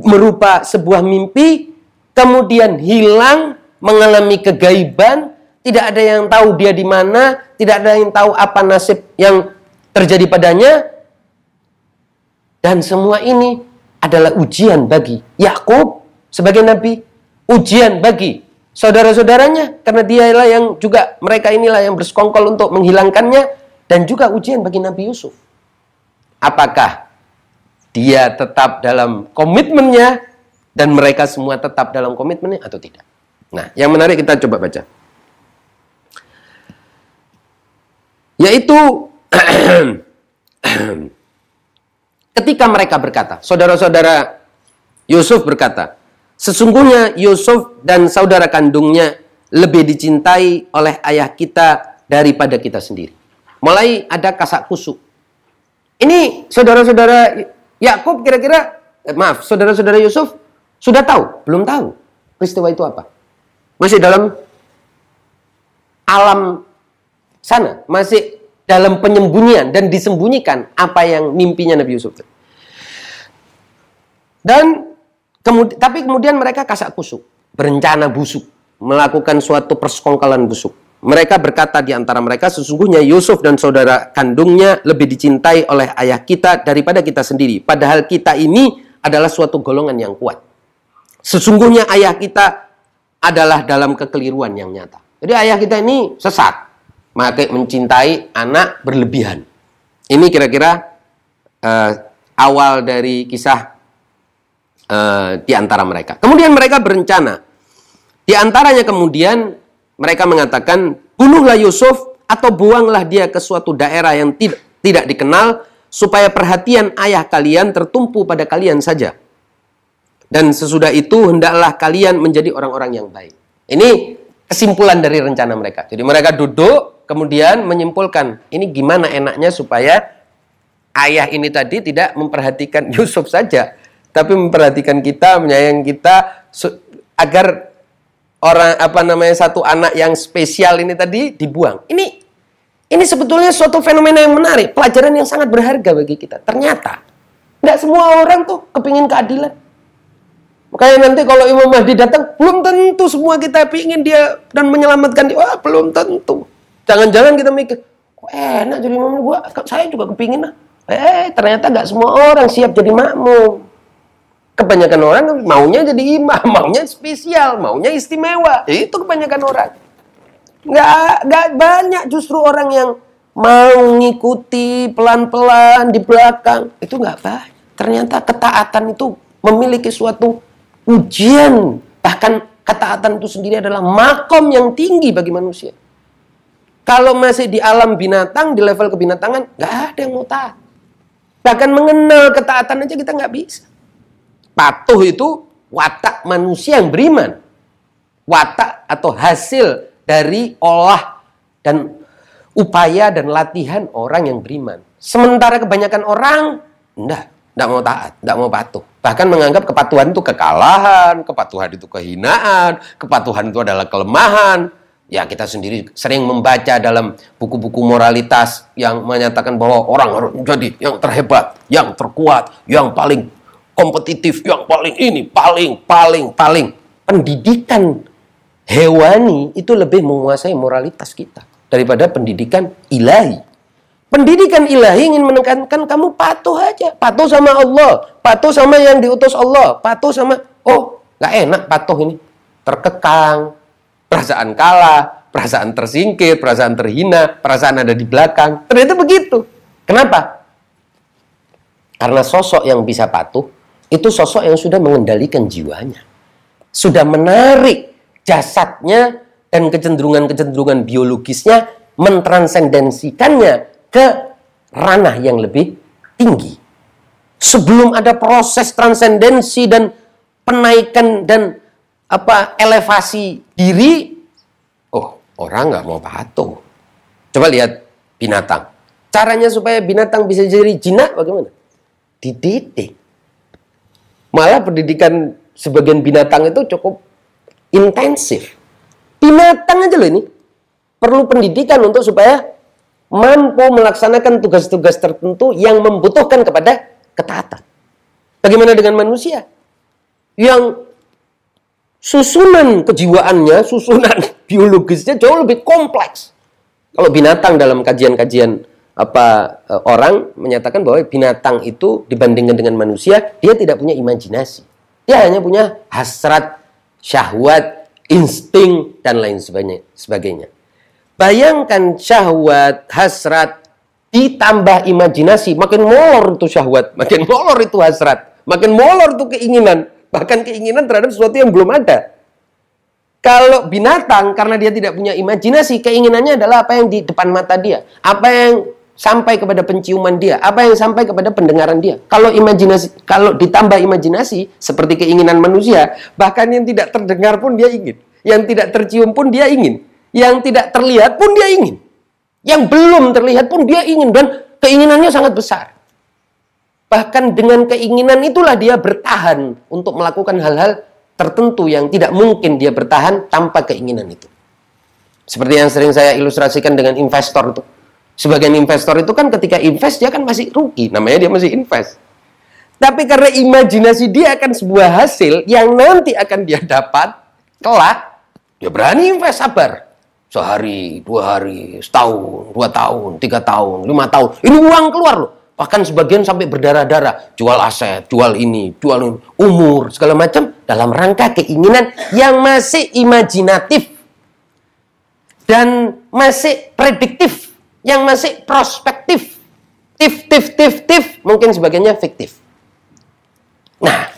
merupa sebuah mimpi kemudian hilang mengalami kegaiban. Tidak ada yang tahu dia di mana tidak ada yang tahu apa nasib yang terjadi padanya dan semua ini adalah ujian bagi Yakub sebagai nabi ujian bagi saudara-saudaranya karena dialah yang juga mereka inilah yang bersekongkol untuk menghilangkannya dan juga ujian bagi Nabi Yusuf. Apakah dia tetap dalam komitmennya dan mereka semua tetap dalam komitmennya atau tidak? Nah, yang menarik kita coba baca. Yaitu ketika mereka berkata, saudara-saudara Yusuf berkata, Sesungguhnya Yusuf dan saudara kandungnya lebih dicintai oleh ayah kita daripada kita sendiri. Mulai ada kasak kusuk. Ini saudara-saudara Yakub kira-kira eh, maaf, saudara-saudara Yusuf sudah tahu? Belum tahu. Peristiwa itu apa? Masih dalam alam sana, masih dalam penyembunyian dan disembunyikan apa yang mimpinya Nabi Yusuf. Dan Kemudi tapi kemudian mereka kasak kusuk, berencana busuk, melakukan suatu persekongkalan busuk. Mereka berkata di antara mereka, sesungguhnya Yusuf dan saudara kandungnya lebih dicintai oleh ayah kita daripada kita sendiri. Padahal kita ini adalah suatu golongan yang kuat. Sesungguhnya ayah kita adalah dalam kekeliruan yang nyata. Jadi ayah kita ini sesat. Maka mencintai anak berlebihan. Ini kira-kira uh, awal dari kisah uh, di antara mereka. Kemudian mereka berencana. Di antaranya kemudian mereka mengatakan, bunuhlah Yusuf atau buanglah dia ke suatu daerah yang tidak tidak dikenal supaya perhatian ayah kalian tertumpu pada kalian saja. Dan sesudah itu hendaklah kalian menjadi orang-orang yang baik. Ini kesimpulan dari rencana mereka. Jadi mereka duduk kemudian menyimpulkan ini gimana enaknya supaya ayah ini tadi tidak memperhatikan Yusuf saja, tapi memperhatikan kita, menyayang kita agar orang apa namanya satu anak yang spesial ini tadi dibuang. Ini ini sebetulnya suatu fenomena yang menarik, pelajaran yang sangat berharga bagi kita. Ternyata nggak semua orang tuh kepingin keadilan. Makanya nanti kalau Imam Mahdi datang, belum tentu semua kita pingin dia dan menyelamatkan dia. Wah, belum tentu. Jangan-jangan kita mikir, kok enak jadi imam gua, saya juga kepingin lah. Eh, ternyata nggak semua orang siap jadi makmum. Kebanyakan orang maunya jadi imam, maunya spesial, maunya istimewa. Itu kebanyakan orang. Nggak, nggak banyak justru orang yang mau ngikuti pelan-pelan di belakang. Itu nggak banyak. Ternyata ketaatan itu memiliki suatu ujian. Bahkan ketaatan itu sendiri adalah makom yang tinggi bagi manusia. Kalau masih di alam binatang, di level kebinatangan, nggak ada yang mau taat. Bahkan mengenal ketaatan aja kita nggak bisa. Patuh itu watak manusia yang beriman. Watak atau hasil dari olah dan upaya dan latihan orang yang beriman. Sementara kebanyakan orang enggak, enggak mau taat, enggak mau patuh. Bahkan menganggap kepatuhan itu kekalahan, kepatuhan itu kehinaan, kepatuhan itu adalah kelemahan. Ya kita sendiri sering membaca dalam buku-buku moralitas yang menyatakan bahwa orang harus menjadi yang terhebat, yang terkuat, yang paling kompetitif yang paling ini, paling, paling, paling. Pendidikan hewani itu lebih menguasai moralitas kita daripada pendidikan ilahi. Pendidikan ilahi ingin menekankan kamu patuh aja, patuh sama Allah, patuh sama yang diutus Allah, patuh sama oh nggak enak patuh ini, terkekang, perasaan kalah, perasaan tersingkir, perasaan terhina, perasaan ada di belakang. Ternyata begitu. Kenapa? Karena sosok yang bisa patuh itu sosok yang sudah mengendalikan jiwanya. Sudah menarik jasadnya dan kecenderungan-kecenderungan biologisnya mentransendensikannya ke ranah yang lebih tinggi. Sebelum ada proses transendensi dan penaikan dan apa elevasi diri, oh orang nggak mau patuh. Coba lihat binatang. Caranya supaya binatang bisa jadi jinak bagaimana? Dididik Malah pendidikan sebagian binatang itu cukup intensif. Binatang aja loh ini perlu pendidikan untuk supaya mampu melaksanakan tugas-tugas tertentu yang membutuhkan kepada ketaatan. Bagaimana dengan manusia yang susunan kejiwaannya, susunan biologisnya jauh lebih kompleks. Kalau binatang dalam kajian-kajian apa e, orang menyatakan bahwa binatang itu dibandingkan dengan manusia dia tidak punya imajinasi. Dia hanya punya hasrat, syahwat, insting dan lain sebagainya. Bayangkan syahwat, hasrat ditambah imajinasi, makin molor itu syahwat, makin molor itu hasrat, makin molor itu keinginan, bahkan keinginan terhadap sesuatu yang belum ada. Kalau binatang karena dia tidak punya imajinasi, keinginannya adalah apa yang di depan mata dia, apa yang sampai kepada penciuman dia, apa yang sampai kepada pendengaran dia. Kalau imajinasi, kalau ditambah imajinasi seperti keinginan manusia, bahkan yang tidak terdengar pun dia ingin, yang tidak tercium pun dia ingin, yang tidak terlihat pun dia ingin, yang belum terlihat pun dia ingin dan keinginannya sangat besar. Bahkan dengan keinginan itulah dia bertahan untuk melakukan hal-hal tertentu yang tidak mungkin dia bertahan tanpa keinginan itu. Seperti yang sering saya ilustrasikan dengan investor itu Sebagian investor itu kan ketika invest dia kan masih rugi, namanya dia masih invest. Tapi karena imajinasi dia akan sebuah hasil yang nanti akan dia dapat kelak, dia berani invest sabar. Sehari, dua hari, setahun, dua tahun, tiga tahun, lima tahun. Ini uang keluar loh. Bahkan sebagian sampai berdarah-darah. Jual aset, jual ini, jual ini, umur, segala macam. Dalam rangka keinginan yang masih imajinatif. Dan masih prediktif yang masih prospektif. Tif, tif, tif, tif, mungkin sebagainya fiktif. Nah,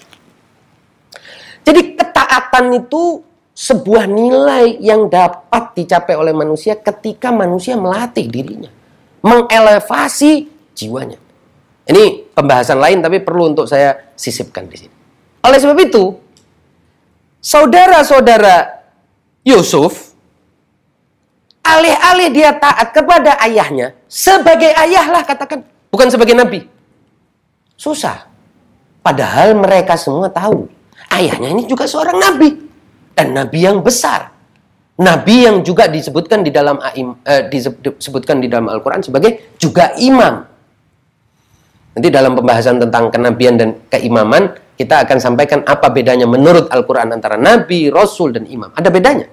jadi ketaatan itu sebuah nilai yang dapat dicapai oleh manusia ketika manusia melatih dirinya. Mengelevasi jiwanya. Ini pembahasan lain tapi perlu untuk saya sisipkan di sini. Oleh sebab itu, saudara-saudara Yusuf alih-alih dia taat kepada ayahnya, sebagai ayah lah katakan, bukan sebagai nabi. Susah. Padahal mereka semua tahu, ayahnya ini juga seorang nabi. Dan nabi yang besar. Nabi yang juga disebutkan di dalam eh, disebutkan di dalam Al-Quran sebagai juga imam. Nanti dalam pembahasan tentang kenabian dan keimaman, kita akan sampaikan apa bedanya menurut Al-Quran antara nabi, rasul, dan imam. Ada bedanya.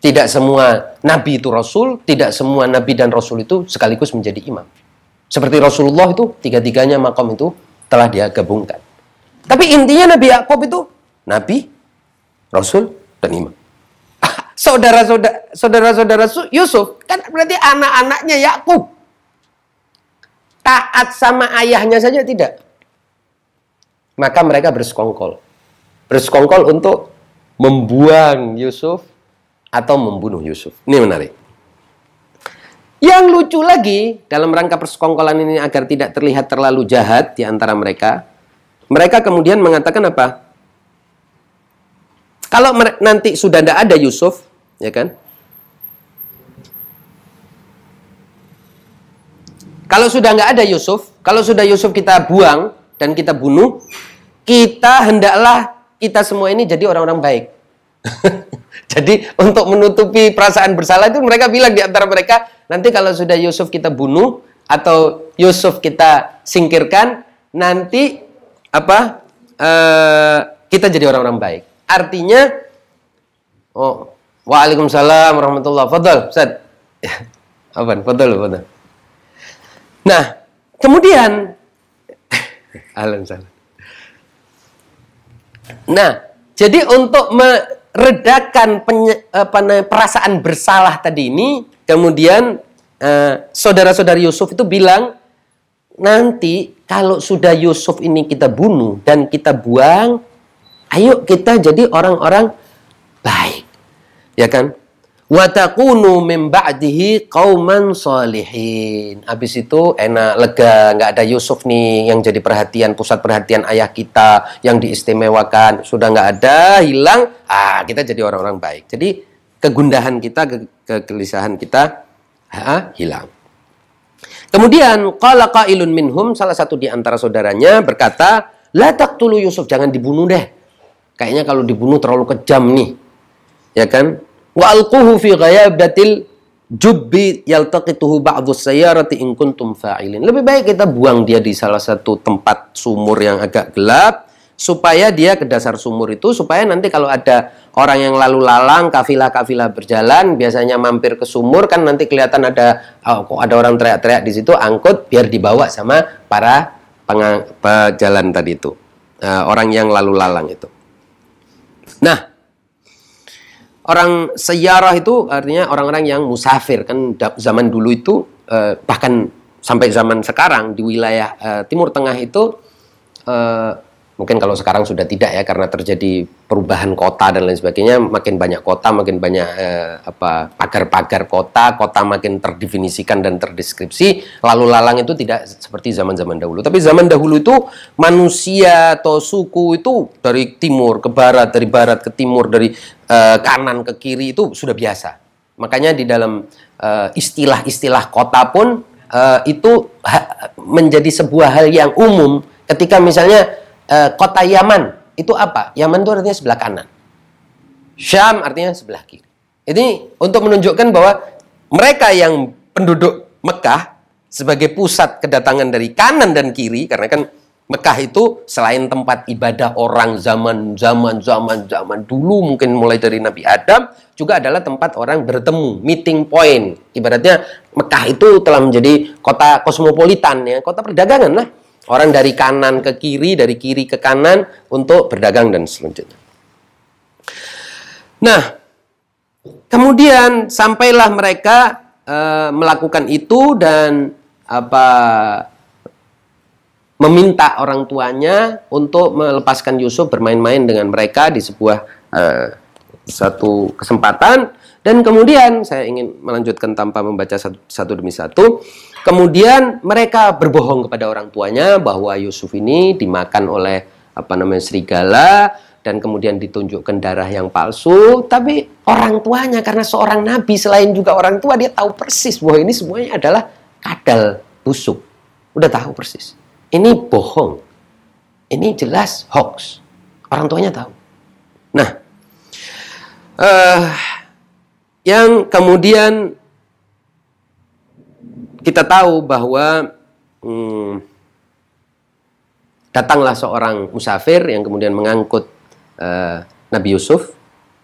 Tidak semua nabi itu rasul, tidak semua nabi dan rasul itu sekaligus menjadi imam. Seperti Rasulullah itu, tiga-tiganya makam itu telah dia gabungkan. Tapi intinya Nabi Yakub itu nabi, rasul, dan imam. Saudara-saudara saudara-saudara Yusuf kan berarti anak-anaknya Yakub. Taat sama ayahnya saja tidak. Maka mereka bersekongkol. Bersekongkol untuk membuang Yusuf atau membunuh Yusuf. Ini menarik. Yang lucu lagi dalam rangka persekongkolan ini agar tidak terlihat terlalu jahat di antara mereka, mereka kemudian mengatakan apa? Kalau nanti sudah tidak ada Yusuf, ya kan? Kalau sudah nggak ada Yusuf, kalau sudah Yusuf kita buang dan kita bunuh, kita hendaklah kita semua ini jadi orang-orang baik. Jadi untuk menutupi perasaan bersalah itu mereka bilang di antara mereka, nanti kalau sudah Yusuf kita bunuh atau Yusuf kita singkirkan, nanti apa? Uh, kita jadi orang-orang baik. Artinya, oh, waalaikumsalam warahmatullah. Fadol, Ustaz. apa? Fadol, fadol. Nah, kemudian, alam salam. Nah, jadi untuk me, redakan penye, apa, perasaan bersalah tadi ini, kemudian uh, saudara-saudari Yusuf itu bilang, nanti kalau sudah Yusuf ini kita bunuh dan kita buang, ayo kita jadi orang-orang baik. Ya kan? Watakunu min ba'dihi qauman salihin. Habis itu enak, lega, nggak ada Yusuf nih yang jadi perhatian, pusat perhatian ayah kita yang diistimewakan. Sudah nggak ada, hilang, ah kita jadi orang-orang baik. Jadi kegundahan kita, ke kegelisahan kita ha, hilang. Kemudian qala qailun minhum salah satu di antara saudaranya berkata, "La taqtulu Yusuf, jangan dibunuh deh." kayaknya kalau dibunuh terlalu kejam nih. Ya kan? Wa alquhu fi ghayabatil jubbi yaltaqituhu ba'dhu sayyarati in kuntum fa'ilin. Lebih baik kita buang dia di salah satu tempat sumur yang agak gelap supaya dia ke dasar sumur itu supaya nanti kalau ada orang yang lalu lalang kafilah-kafilah berjalan biasanya mampir ke sumur kan nanti kelihatan ada oh, kok ada orang teriak-teriak di situ angkut biar dibawa sama para pejalan tadi itu uh, orang yang lalu lalang itu nah orang sejarah itu artinya orang-orang yang musafir. Kan zaman dulu itu uh, bahkan sampai zaman sekarang di wilayah uh, Timur Tengah itu uh, Mungkin kalau sekarang sudah tidak ya karena terjadi perubahan kota dan lain sebagainya, makin banyak kota, makin banyak eh, apa pagar-pagar kota, kota makin terdefinisikan dan terdeskripsi. Lalu lalang itu tidak seperti zaman-zaman dahulu. Tapi zaman dahulu itu manusia atau suku itu dari timur ke barat, dari barat ke timur, dari eh, kanan ke kiri itu sudah biasa. Makanya di dalam eh, istilah-istilah kota pun eh, itu menjadi sebuah hal yang umum ketika misalnya uh, kota Yaman itu apa? Yaman itu artinya sebelah kanan. Syam artinya sebelah kiri. Ini untuk menunjukkan bahwa mereka yang penduduk Mekah sebagai pusat kedatangan dari kanan dan kiri karena kan Mekah itu selain tempat ibadah orang zaman zaman zaman zaman dulu mungkin mulai dari Nabi Adam juga adalah tempat orang bertemu meeting point ibaratnya Mekah itu telah menjadi kota kosmopolitan ya kota perdagangan lah Orang dari kanan ke kiri, dari kiri ke kanan untuk berdagang dan selanjutnya. Nah, kemudian sampailah mereka e, melakukan itu dan apa meminta orang tuanya untuk melepaskan Yusuf bermain-main dengan mereka di sebuah e, satu kesempatan dan kemudian saya ingin melanjutkan tanpa membaca satu, demi satu. Kemudian mereka berbohong kepada orang tuanya bahwa Yusuf ini dimakan oleh apa namanya serigala dan kemudian ditunjukkan darah yang palsu. Tapi orang tuanya karena seorang nabi selain juga orang tua dia tahu persis bahwa ini semuanya adalah kadal busuk. Udah tahu persis. Ini bohong. Ini jelas hoax. Orang tuanya tahu. Nah, uh, yang kemudian kita tahu bahwa hmm, datanglah seorang musafir yang kemudian mengangkut uh, Nabi Yusuf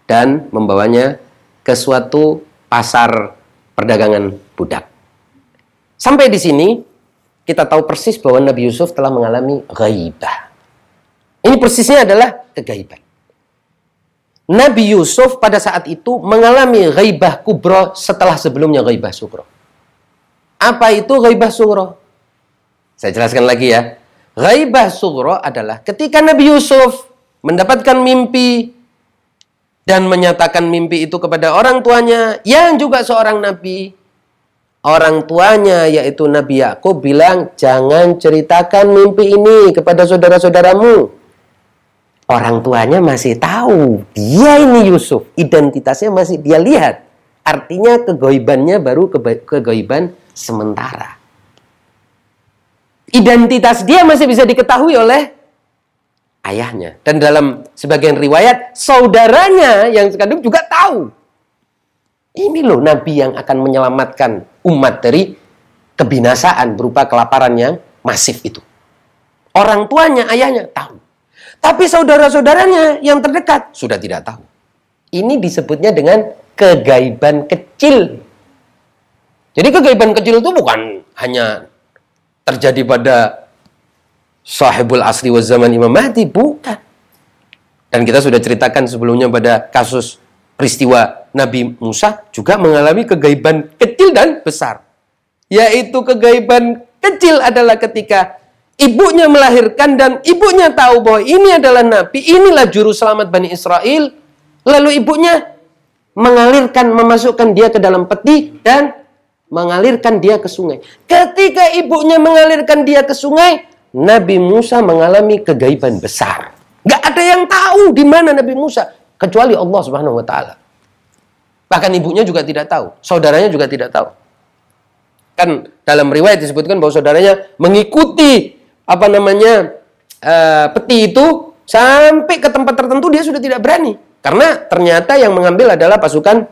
dan membawanya ke suatu pasar perdagangan budak. Sampai di sini kita tahu persis bahwa Nabi Yusuf telah mengalami ghaibah. Ini persisnya adalah kegaiban. Nabi Yusuf pada saat itu mengalami ghaibah kubro setelah sebelumnya ghaibah sugro. Apa itu ghaibah sugro? Saya jelaskan lagi ya. Ghaibah sugro adalah ketika Nabi Yusuf mendapatkan mimpi dan menyatakan mimpi itu kepada orang tuanya yang juga seorang nabi. Orang tuanya yaitu Nabi Yakub bilang, "Jangan ceritakan mimpi ini kepada saudara-saudaramu." Orang tuanya masih tahu dia ini Yusuf, identitasnya masih dia lihat. Artinya kegoibannya baru kegoiban sementara. Identitas dia masih bisa diketahui oleh ayahnya. Dan dalam sebagian riwayat, saudaranya yang sekandung juga tahu. Ini loh Nabi yang akan menyelamatkan umat dari kebinasaan berupa kelaparan yang masif itu. Orang tuanya, ayahnya tahu. Tapi saudara-saudaranya yang terdekat sudah tidak tahu. Ini disebutnya dengan kegaiban kecil. Jadi kegaiban kecil itu bukan hanya terjadi pada sahibul asli wa zaman Imam Mahdi, bukan. Dan kita sudah ceritakan sebelumnya pada kasus peristiwa Nabi Musa juga mengalami kegaiban kecil dan besar. Yaitu kegaiban kecil adalah ketika ibunya melahirkan dan ibunya tahu bahwa ini adalah nabi, inilah juru selamat Bani Israel. Lalu ibunya mengalirkan, memasukkan dia ke dalam peti dan mengalirkan dia ke sungai. Ketika ibunya mengalirkan dia ke sungai, Nabi Musa mengalami kegaiban besar. Gak ada yang tahu di mana Nabi Musa kecuali Allah Subhanahu wa taala. Bahkan ibunya juga tidak tahu, saudaranya juga tidak tahu. Kan dalam riwayat disebutkan bahwa saudaranya mengikuti apa namanya uh, peti itu Sampai ke tempat tertentu dia sudah tidak berani. Karena ternyata yang mengambil adalah pasukan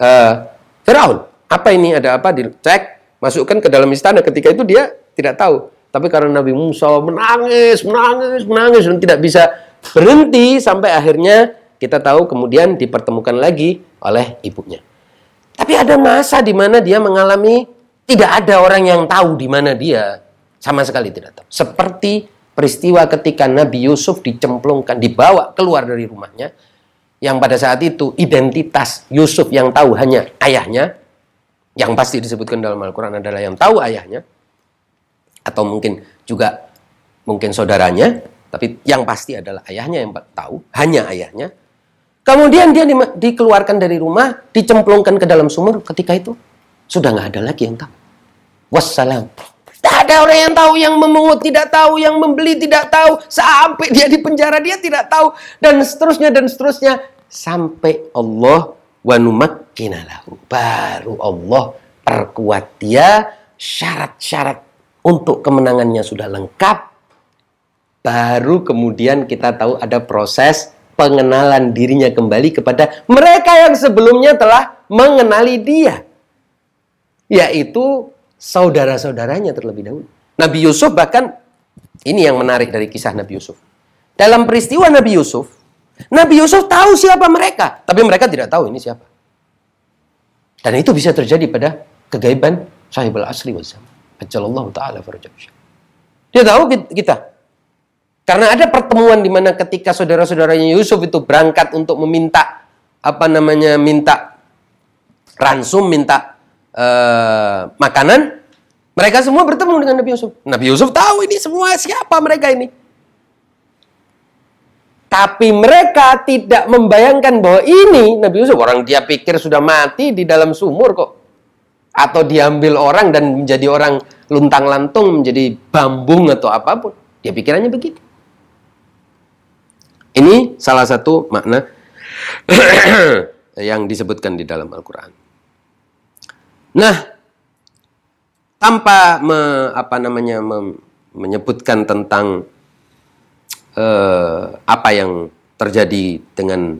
uh, Firaun. Apa ini? Ada apa? Dicek, masukkan ke dalam istana. Ketika itu dia tidak tahu. Tapi karena Nabi Musa menangis, menangis, menangis dan tidak bisa berhenti sampai akhirnya kita tahu kemudian dipertemukan lagi oleh ibunya. Tapi ada masa di mana dia mengalami tidak ada orang yang tahu di mana dia sama sekali tidak tahu. Seperti peristiwa ketika Nabi Yusuf dicemplungkan, dibawa keluar dari rumahnya, yang pada saat itu identitas Yusuf yang tahu hanya ayahnya, yang pasti disebutkan dalam Al-Quran adalah yang tahu ayahnya, atau mungkin juga mungkin saudaranya, tapi yang pasti adalah ayahnya yang tahu, hanya ayahnya. Kemudian dia di, dikeluarkan dari rumah, dicemplungkan ke dalam sumur. Ketika itu sudah nggak ada lagi yang tahu. Wassalam. Tidak ada orang yang tahu, yang memungut tidak tahu, yang membeli tidak tahu, sampai dia di penjara dia tidak tahu, dan seterusnya dan seterusnya sampai Allah wanumakkinalahu. Baru Allah perkuat dia syarat-syarat untuk kemenangannya sudah lengkap. Baru kemudian kita tahu ada proses pengenalan dirinya kembali kepada mereka yang sebelumnya telah mengenali dia. Yaitu saudara-saudaranya terlebih dahulu. Nabi Yusuf bahkan ini yang menarik dari kisah Nabi Yusuf. Dalam peristiwa Nabi Yusuf, Nabi Yusuf tahu siapa mereka, tapi mereka tidak tahu ini siapa. Dan itu bisa terjadi pada kegaiban sahibul asli wa zaman. Ajalallahu ta'ala Dia tahu kita. Karena ada pertemuan di mana ketika saudara-saudaranya Yusuf itu berangkat untuk meminta apa namanya minta ransum, minta uh, makanan, mereka semua bertemu dengan Nabi Yusuf. Nabi Yusuf tahu ini semua siapa mereka ini. Tapi mereka tidak membayangkan bahwa ini Nabi Yusuf orang dia pikir sudah mati di dalam sumur kok. Atau diambil orang dan menjadi orang luntang-lantung, menjadi bambung atau apa pun. Dia pikirannya begitu. Ini salah satu makna yang disebutkan di dalam Al-Quran. Nah, tanpa me, apa namanya me, menyebutkan tentang uh, apa yang terjadi dengan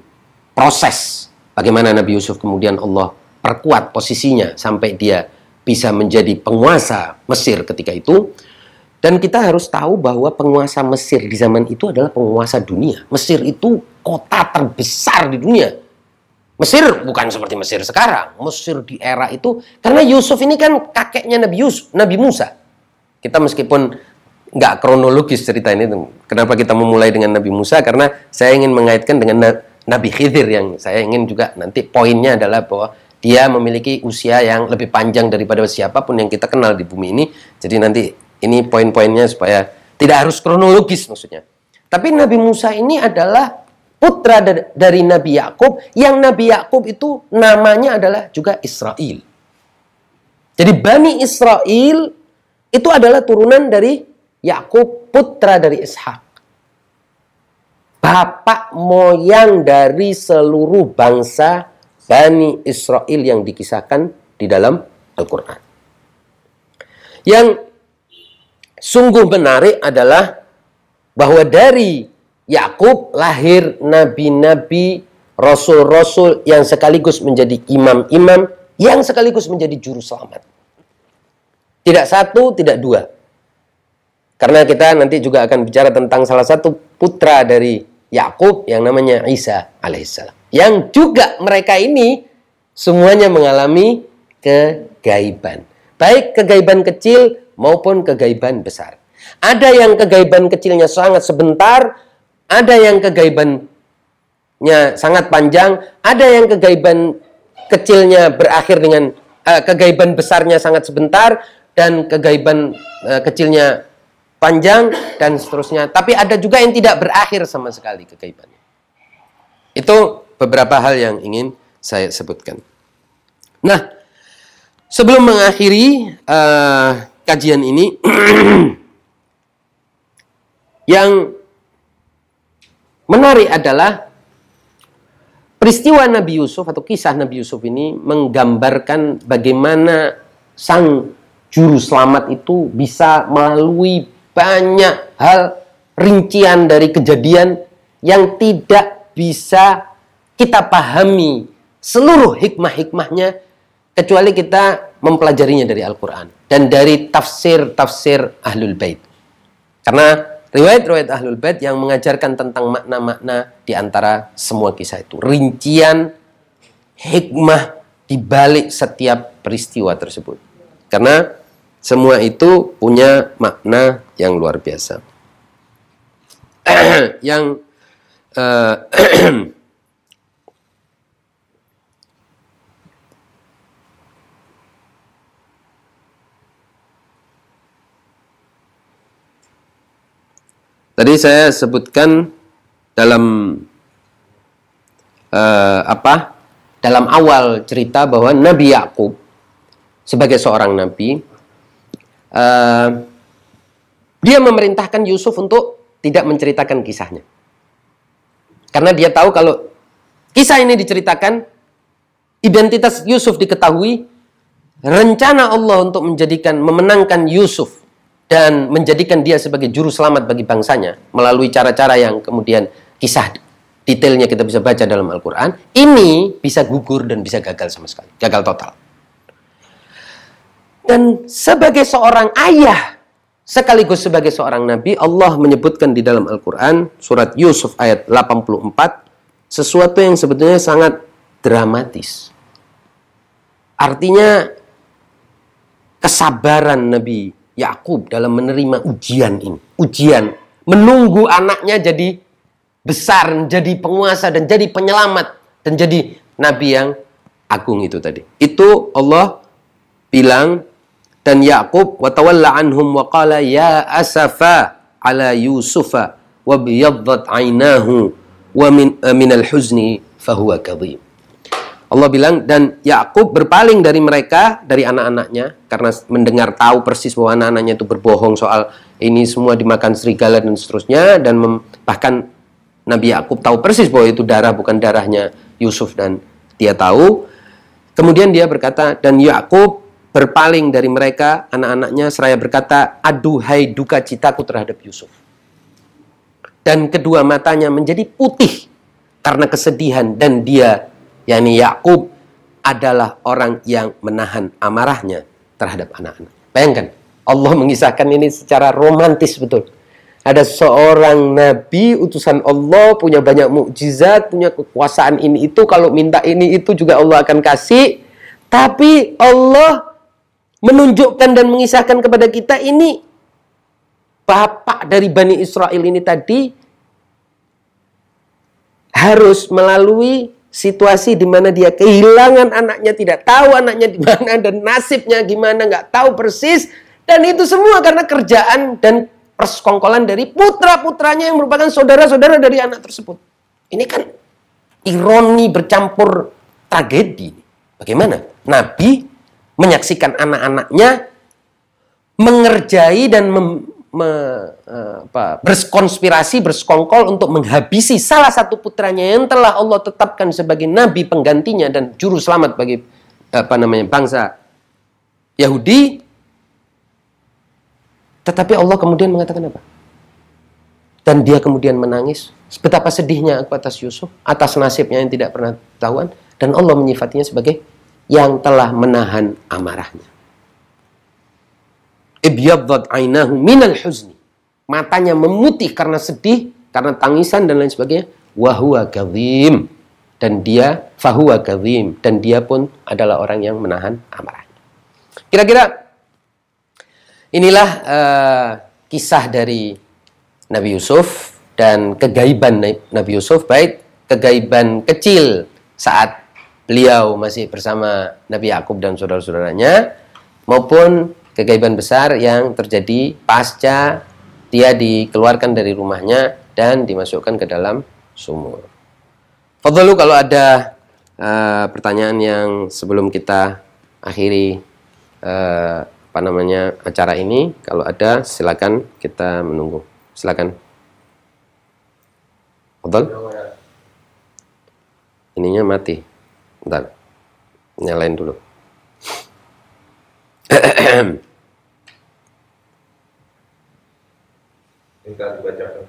proses bagaimana Nabi Yusuf kemudian Allah perkuat posisinya sampai dia bisa menjadi penguasa Mesir ketika itu. Dan kita harus tahu bahwa penguasa Mesir di zaman itu adalah penguasa dunia. Mesir itu kota terbesar di dunia Mesir bukan seperti Mesir sekarang. Mesir di era itu karena Yusuf ini kan kakeknya Nabi Yusuf, Nabi Musa. Kita meskipun nggak kronologis cerita ini, kenapa kita memulai dengan Nabi Musa? Karena saya ingin mengaitkan dengan Nabi Khidir yang saya ingin juga nanti poinnya adalah bahwa dia memiliki usia yang lebih panjang daripada siapa pun yang kita kenal di bumi ini. Jadi nanti ini poin-poinnya supaya tidak harus kronologis maksudnya. Tapi Nabi Musa ini adalah putra dari Nabi Yakub yang Nabi Yakub itu namanya adalah juga Israel. Jadi Bani Israel itu adalah turunan dari Yakub putra dari Ishak. Bapak moyang dari seluruh bangsa Bani Israel yang dikisahkan di dalam Al-Quran. Yang sungguh menarik adalah bahwa dari Yakub lahir nabi-nabi, rasul-rasul yang sekaligus menjadi imam-imam, yang sekaligus menjadi juru selamat. Tidak satu, tidak dua. Karena kita nanti juga akan bicara tentang salah satu putra dari Yakub yang namanya Isa alaihissalam. Yang juga mereka ini semuanya mengalami kegaiban. Baik kegaiban kecil maupun kegaiban besar. Ada yang kegaiban kecilnya sangat sebentar, ada yang kegaibannya sangat panjang, ada yang kegaiban kecilnya berakhir dengan uh, kegaiban besarnya sangat sebentar dan kegaiban uh, kecilnya panjang dan seterusnya. Tapi ada juga yang tidak berakhir sama sekali kegaibannya. Itu beberapa hal yang ingin saya sebutkan. Nah, sebelum mengakhiri uh, kajian ini, yang Menarik adalah peristiwa Nabi Yusuf atau kisah Nabi Yusuf ini menggambarkan bagaimana sang juru selamat itu bisa melalui banyak hal rincian dari kejadian yang tidak bisa kita pahami seluruh hikmah-hikmahnya kecuali kita mempelajarinya dari Al-Quran dan dari tafsir-tafsir Ahlul Bait. Karena riwayat-riwayat Ahlul Bait yang mengajarkan tentang makna-makna di antara semua kisah itu. Rincian hikmah di balik setiap peristiwa tersebut. Karena semua itu punya makna yang luar biasa. yang uh, Tadi saya sebutkan dalam uh, apa? Dalam awal cerita bahwa Nabi Yakub sebagai seorang nabi uh, dia memerintahkan Yusuf untuk tidak menceritakan kisahnya. Karena dia tahu kalau kisah ini diceritakan identitas Yusuf diketahui, rencana Allah untuk menjadikan memenangkan Yusuf dan menjadikan dia sebagai juru selamat bagi bangsanya melalui cara-cara yang kemudian kisah detailnya kita bisa baca dalam Al-Quran, ini bisa gugur dan bisa gagal sama sekali, gagal total. Dan sebagai seorang ayah, sekaligus sebagai seorang nabi, Allah menyebutkan di dalam Al-Quran, surat Yusuf ayat 84, sesuatu yang sebetulnya sangat dramatis. Artinya, kesabaran Nabi Yakub dalam menerima ujian ini. Ujian menunggu anaknya jadi besar, jadi penguasa dan jadi penyelamat dan jadi nabi yang agung itu tadi. Itu Allah bilang dan Yakub wa tawalla anhum wa qala ya asafa ala Yusufa wa biyaddat ainahu wa min uh, minal huzni fahuwa kadhib. Allah bilang dan Yakub berpaling dari mereka dari anak-anaknya karena mendengar tahu persis bahwa anak-anaknya itu berbohong soal ini semua dimakan serigala dan seterusnya dan bahkan Nabi Yakub tahu persis bahwa itu darah bukan darahnya Yusuf dan dia tahu. Kemudian dia berkata dan Yakub berpaling dari mereka anak-anaknya seraya berkata aduhai duka citaku terhadap Yusuf dan kedua matanya menjadi putih karena kesedihan dan dia yakni Yakub adalah orang yang menahan amarahnya terhadap anak-anak. Bayangkan, Allah mengisahkan ini secara romantis betul. Ada seorang nabi utusan Allah punya banyak mukjizat, punya kekuasaan ini itu, kalau minta ini itu juga Allah akan kasih. Tapi Allah menunjukkan dan mengisahkan kepada kita ini bapak dari Bani Israel ini tadi harus melalui situasi di mana dia kehilangan anaknya, tidak tahu anaknya di mana dan nasibnya gimana, nggak tahu persis. Dan itu semua karena kerjaan dan persekongkolan dari putra-putranya yang merupakan saudara-saudara dari anak tersebut. Ini kan ironi bercampur tragedi. Bagaimana? Nabi menyaksikan anak-anaknya mengerjai dan me, uh, apa, berkonspirasi, bersekongkol untuk menghabisi salah satu putranya yang telah Allah tetapkan sebagai nabi penggantinya dan juru selamat bagi apa namanya bangsa Yahudi. Tetapi Allah kemudian mengatakan apa? Dan dia kemudian menangis. Betapa sedihnya aku atas Yusuf, atas nasibnya yang tidak pernah tahuan. Dan Allah menyifatinya sebagai yang telah menahan amarahnya ibyaddat ainahu minal huzni. Matanya memutih karena sedih, karena tangisan dan lain sebagainya. Wahuwa kadhim. Dan dia fahuwa kadhim. Dan dia pun adalah orang yang menahan amarahnya. Kira-kira inilah uh, kisah dari Nabi Yusuf dan kegaiban Nabi Yusuf. Baik kegaiban kecil saat beliau masih bersama Nabi Yakub dan saudara-saudaranya maupun kegaiban besar yang terjadi pasca dia dikeluarkan dari rumahnya dan dimasukkan ke dalam sumur. Fadlu kalau ada uh, pertanyaan yang sebelum kita akhiri uh, apa namanya acara ini, kalau ada silakan kita menunggu. Silakan. Fadl? Ininya mati. Bentar. Nyalain dulu. minta dibacakan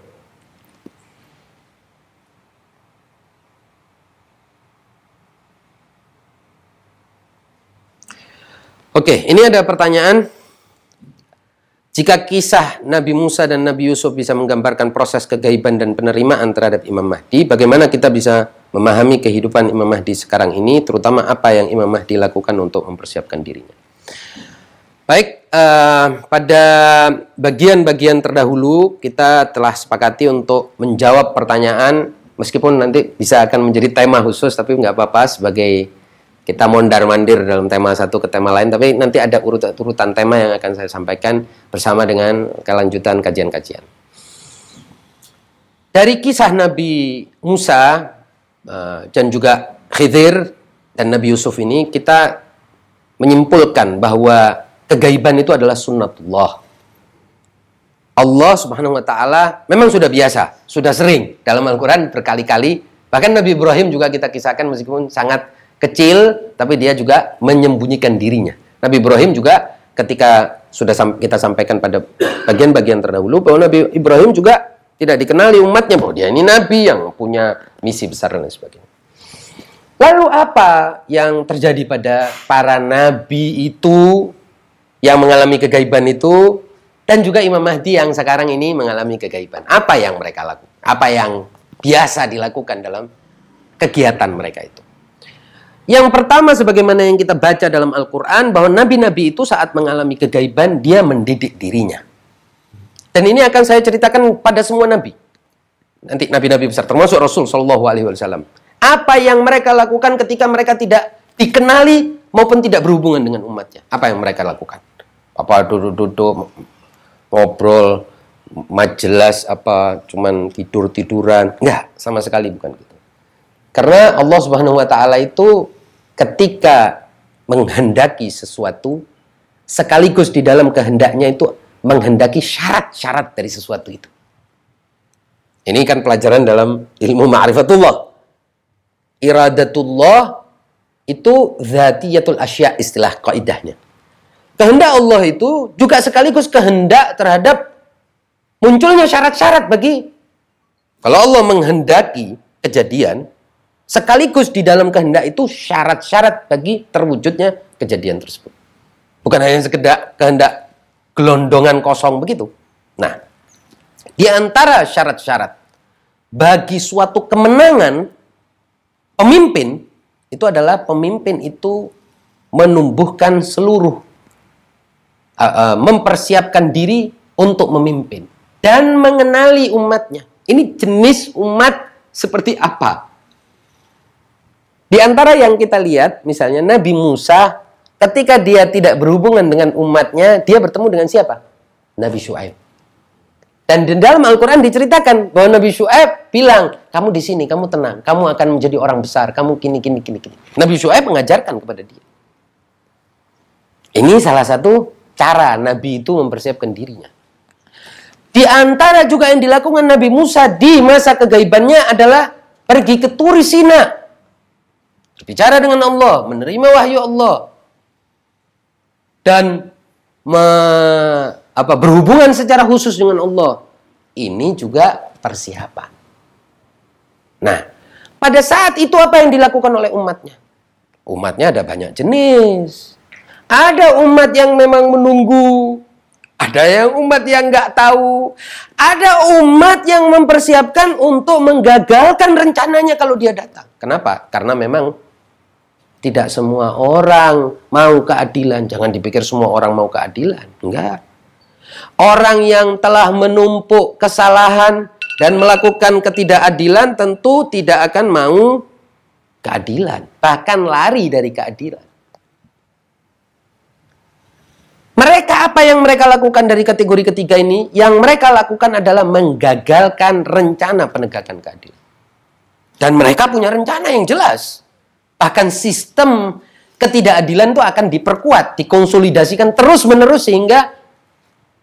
Oke, ini ada pertanyaan. Jika kisah Nabi Musa dan Nabi Yusuf bisa menggambarkan proses kegaiban dan penerimaan terhadap Imam Mahdi, bagaimana kita bisa memahami kehidupan Imam Mahdi sekarang ini, terutama apa yang Imam Mahdi lakukan untuk mempersiapkan dirinya? Baik, uh, pada bagian-bagian terdahulu kita telah sepakati untuk menjawab pertanyaan, meskipun nanti bisa akan menjadi tema khusus, tapi nggak apa-apa sebagai kita mondar mandir dalam tema satu ke tema lain, tapi nanti ada urutan-urutan tema yang akan saya sampaikan bersama dengan kelanjutan kajian-kajian. Dari kisah Nabi Musa uh, dan juga Khidir dan Nabi Yusuf ini kita menyimpulkan bahwa kegaiban itu adalah sunnatullah. Allah Subhanahu wa taala memang sudah biasa, sudah sering dalam Al-Qur'an berkali-kali, bahkan Nabi Ibrahim juga kita kisahkan meskipun sangat kecil tapi dia juga menyembunyikan dirinya. Nabi Ibrahim juga ketika sudah kita sampaikan pada bagian-bagian terdahulu bahwa Nabi Ibrahim juga tidak dikenali umatnya bahwa dia ini nabi yang punya misi besar dan lain sebagainya. Lalu apa yang terjadi pada para nabi itu yang mengalami kegaiban itu dan juga Imam Mahdi yang sekarang ini mengalami kegaiban? Apa yang mereka lakukan? Apa yang biasa dilakukan dalam kegiatan mereka itu? Yang pertama sebagaimana yang kita baca dalam Al-Quran bahwa nabi-nabi itu saat mengalami kegaiban dia mendidik dirinya. Dan ini akan saya ceritakan pada semua nabi. Nanti nabi-nabi besar termasuk Rasul Shallallahu Alaihi Wasallam. Apa yang mereka lakukan ketika mereka tidak dikenali maupun tidak berhubungan dengan umatnya? Apa yang mereka lakukan? Apa duduk-duduk ngobrol majelas apa cuman tidur-tiduran? Enggak, sama sekali bukan gitu. Karena Allah Subhanahu wa taala itu ketika menghendaki sesuatu sekaligus di dalam kehendaknya itu menghendaki syarat-syarat dari sesuatu itu. Ini kan pelajaran dalam ilmu ma'rifatullah. Iradatullah itu zatiyatul asya istilah kaidahnya. Kehendak Allah itu juga sekaligus kehendak terhadap munculnya syarat-syarat bagi kalau Allah menghendaki kejadian, Sekaligus di dalam kehendak itu syarat-syarat bagi terwujudnya kejadian tersebut. Bukan hanya sekedar kehendak gelondongan kosong begitu. Nah, di antara syarat-syarat bagi suatu kemenangan pemimpin itu adalah pemimpin itu menumbuhkan seluruh uh, uh, mempersiapkan diri untuk memimpin dan mengenali umatnya. Ini jenis umat seperti apa di antara yang kita lihat, misalnya Nabi Musa, ketika dia tidak berhubungan dengan umatnya, dia bertemu dengan siapa? Nabi Shu'aib. Dan di dalam Al-Quran diceritakan bahwa Nabi Shu'aib bilang, kamu di sini, kamu tenang, kamu akan menjadi orang besar, kamu kini, kini, kini, kini. Nabi Shu'aib mengajarkan kepada dia. Ini salah satu cara Nabi itu mempersiapkan dirinya. Di antara juga yang dilakukan Nabi Musa di masa kegaibannya adalah pergi ke Turi Sina Bicara dengan Allah, menerima wahyu Allah. Dan me, apa berhubungan secara khusus dengan Allah. Ini juga persiapan. Nah, pada saat itu apa yang dilakukan oleh umatnya? Umatnya ada banyak jenis. Ada umat yang memang menunggu, ada yang umat yang nggak tahu, ada umat yang mempersiapkan untuk menggagalkan rencananya kalau dia datang. Kenapa? Karena memang tidak semua orang mau keadilan. Jangan dipikir semua orang mau keadilan. Enggak. Orang yang telah menumpuk kesalahan dan melakukan ketidakadilan tentu tidak akan mau keadilan. Bahkan lari dari keadilan. Mereka apa yang mereka lakukan dari kategori ketiga ini? Yang mereka lakukan adalah menggagalkan rencana penegakan keadilan. Dan mereka punya rencana yang jelas. Bahkan sistem ketidakadilan itu akan diperkuat, dikonsolidasikan terus-menerus sehingga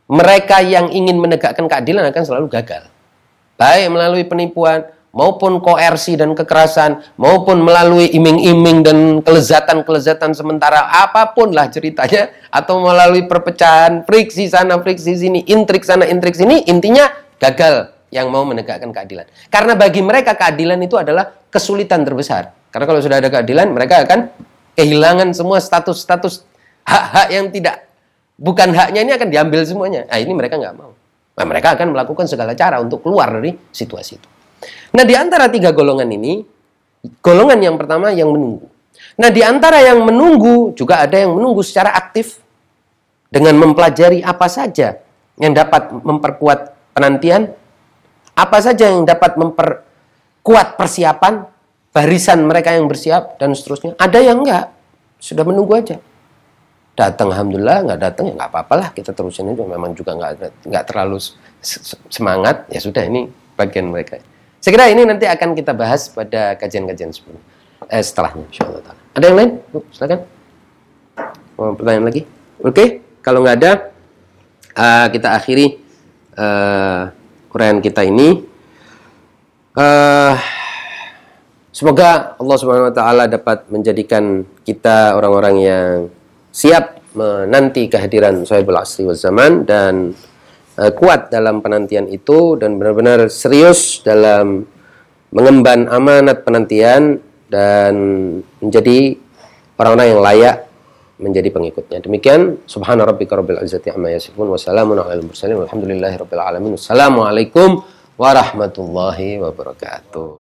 mereka yang ingin menegakkan keadilan akan selalu gagal. Baik melalui penipuan, maupun koersi dan kekerasan, maupun melalui iming-iming dan kelezatan-kelezatan sementara, apa pun lah ceritanya, atau melalui perpecahan, friksi sana, friksi sini, intrik sana, intrik sini, intinya gagal yang mau menegakkan keadilan. Karena bagi mereka keadilan itu adalah kesulitan terbesar. Karena kalau sudah ada keadilan, mereka akan kehilangan semua status-status hak-hak yang tidak bukan haknya ini akan diambil semuanya. Nah, ini mereka nggak mau. Nah, mereka akan melakukan segala cara untuk keluar dari situasi itu. Nah, di antara tiga golongan ini, golongan yang pertama yang menunggu. Nah, di antara yang menunggu juga ada yang menunggu secara aktif dengan mempelajari apa saja yang dapat memperkuat penantian, apa saja yang dapat memperkuat persiapan, barisan mereka yang bersiap dan seterusnya. Ada yang enggak, sudah menunggu aja datang alhamdulillah nggak datang ya nggak apa-apa lah kita terusin itu memang juga nggak nggak terlalu semangat ya sudah ini bagian mereka saya ini nanti akan kita bahas pada kajian-kajian sebelumnya eh, setelahnya insyaallah ada yang lain? Silakan. Mau pertanyaan lagi? Oke kalau nggak ada uh, kita akhiri uh, kita ini. Uh, semoga Allah Subhanahu Wa Taala dapat menjadikan kita orang-orang yang siap menanti kehadiran Sahibul Asri wa Zaman dan uh, kuat dalam penantian itu dan benar-benar serius dalam mengemban amanat penantian dan menjadi orang-orang yang layak menjadi pengikutnya. Demikian subhana rabbika rabbil izzati amma yasifun wa salamun alal mursalin walhamdulillahi rabbil alamin. Wassalamualaikum warahmatullahi wabarakatuh.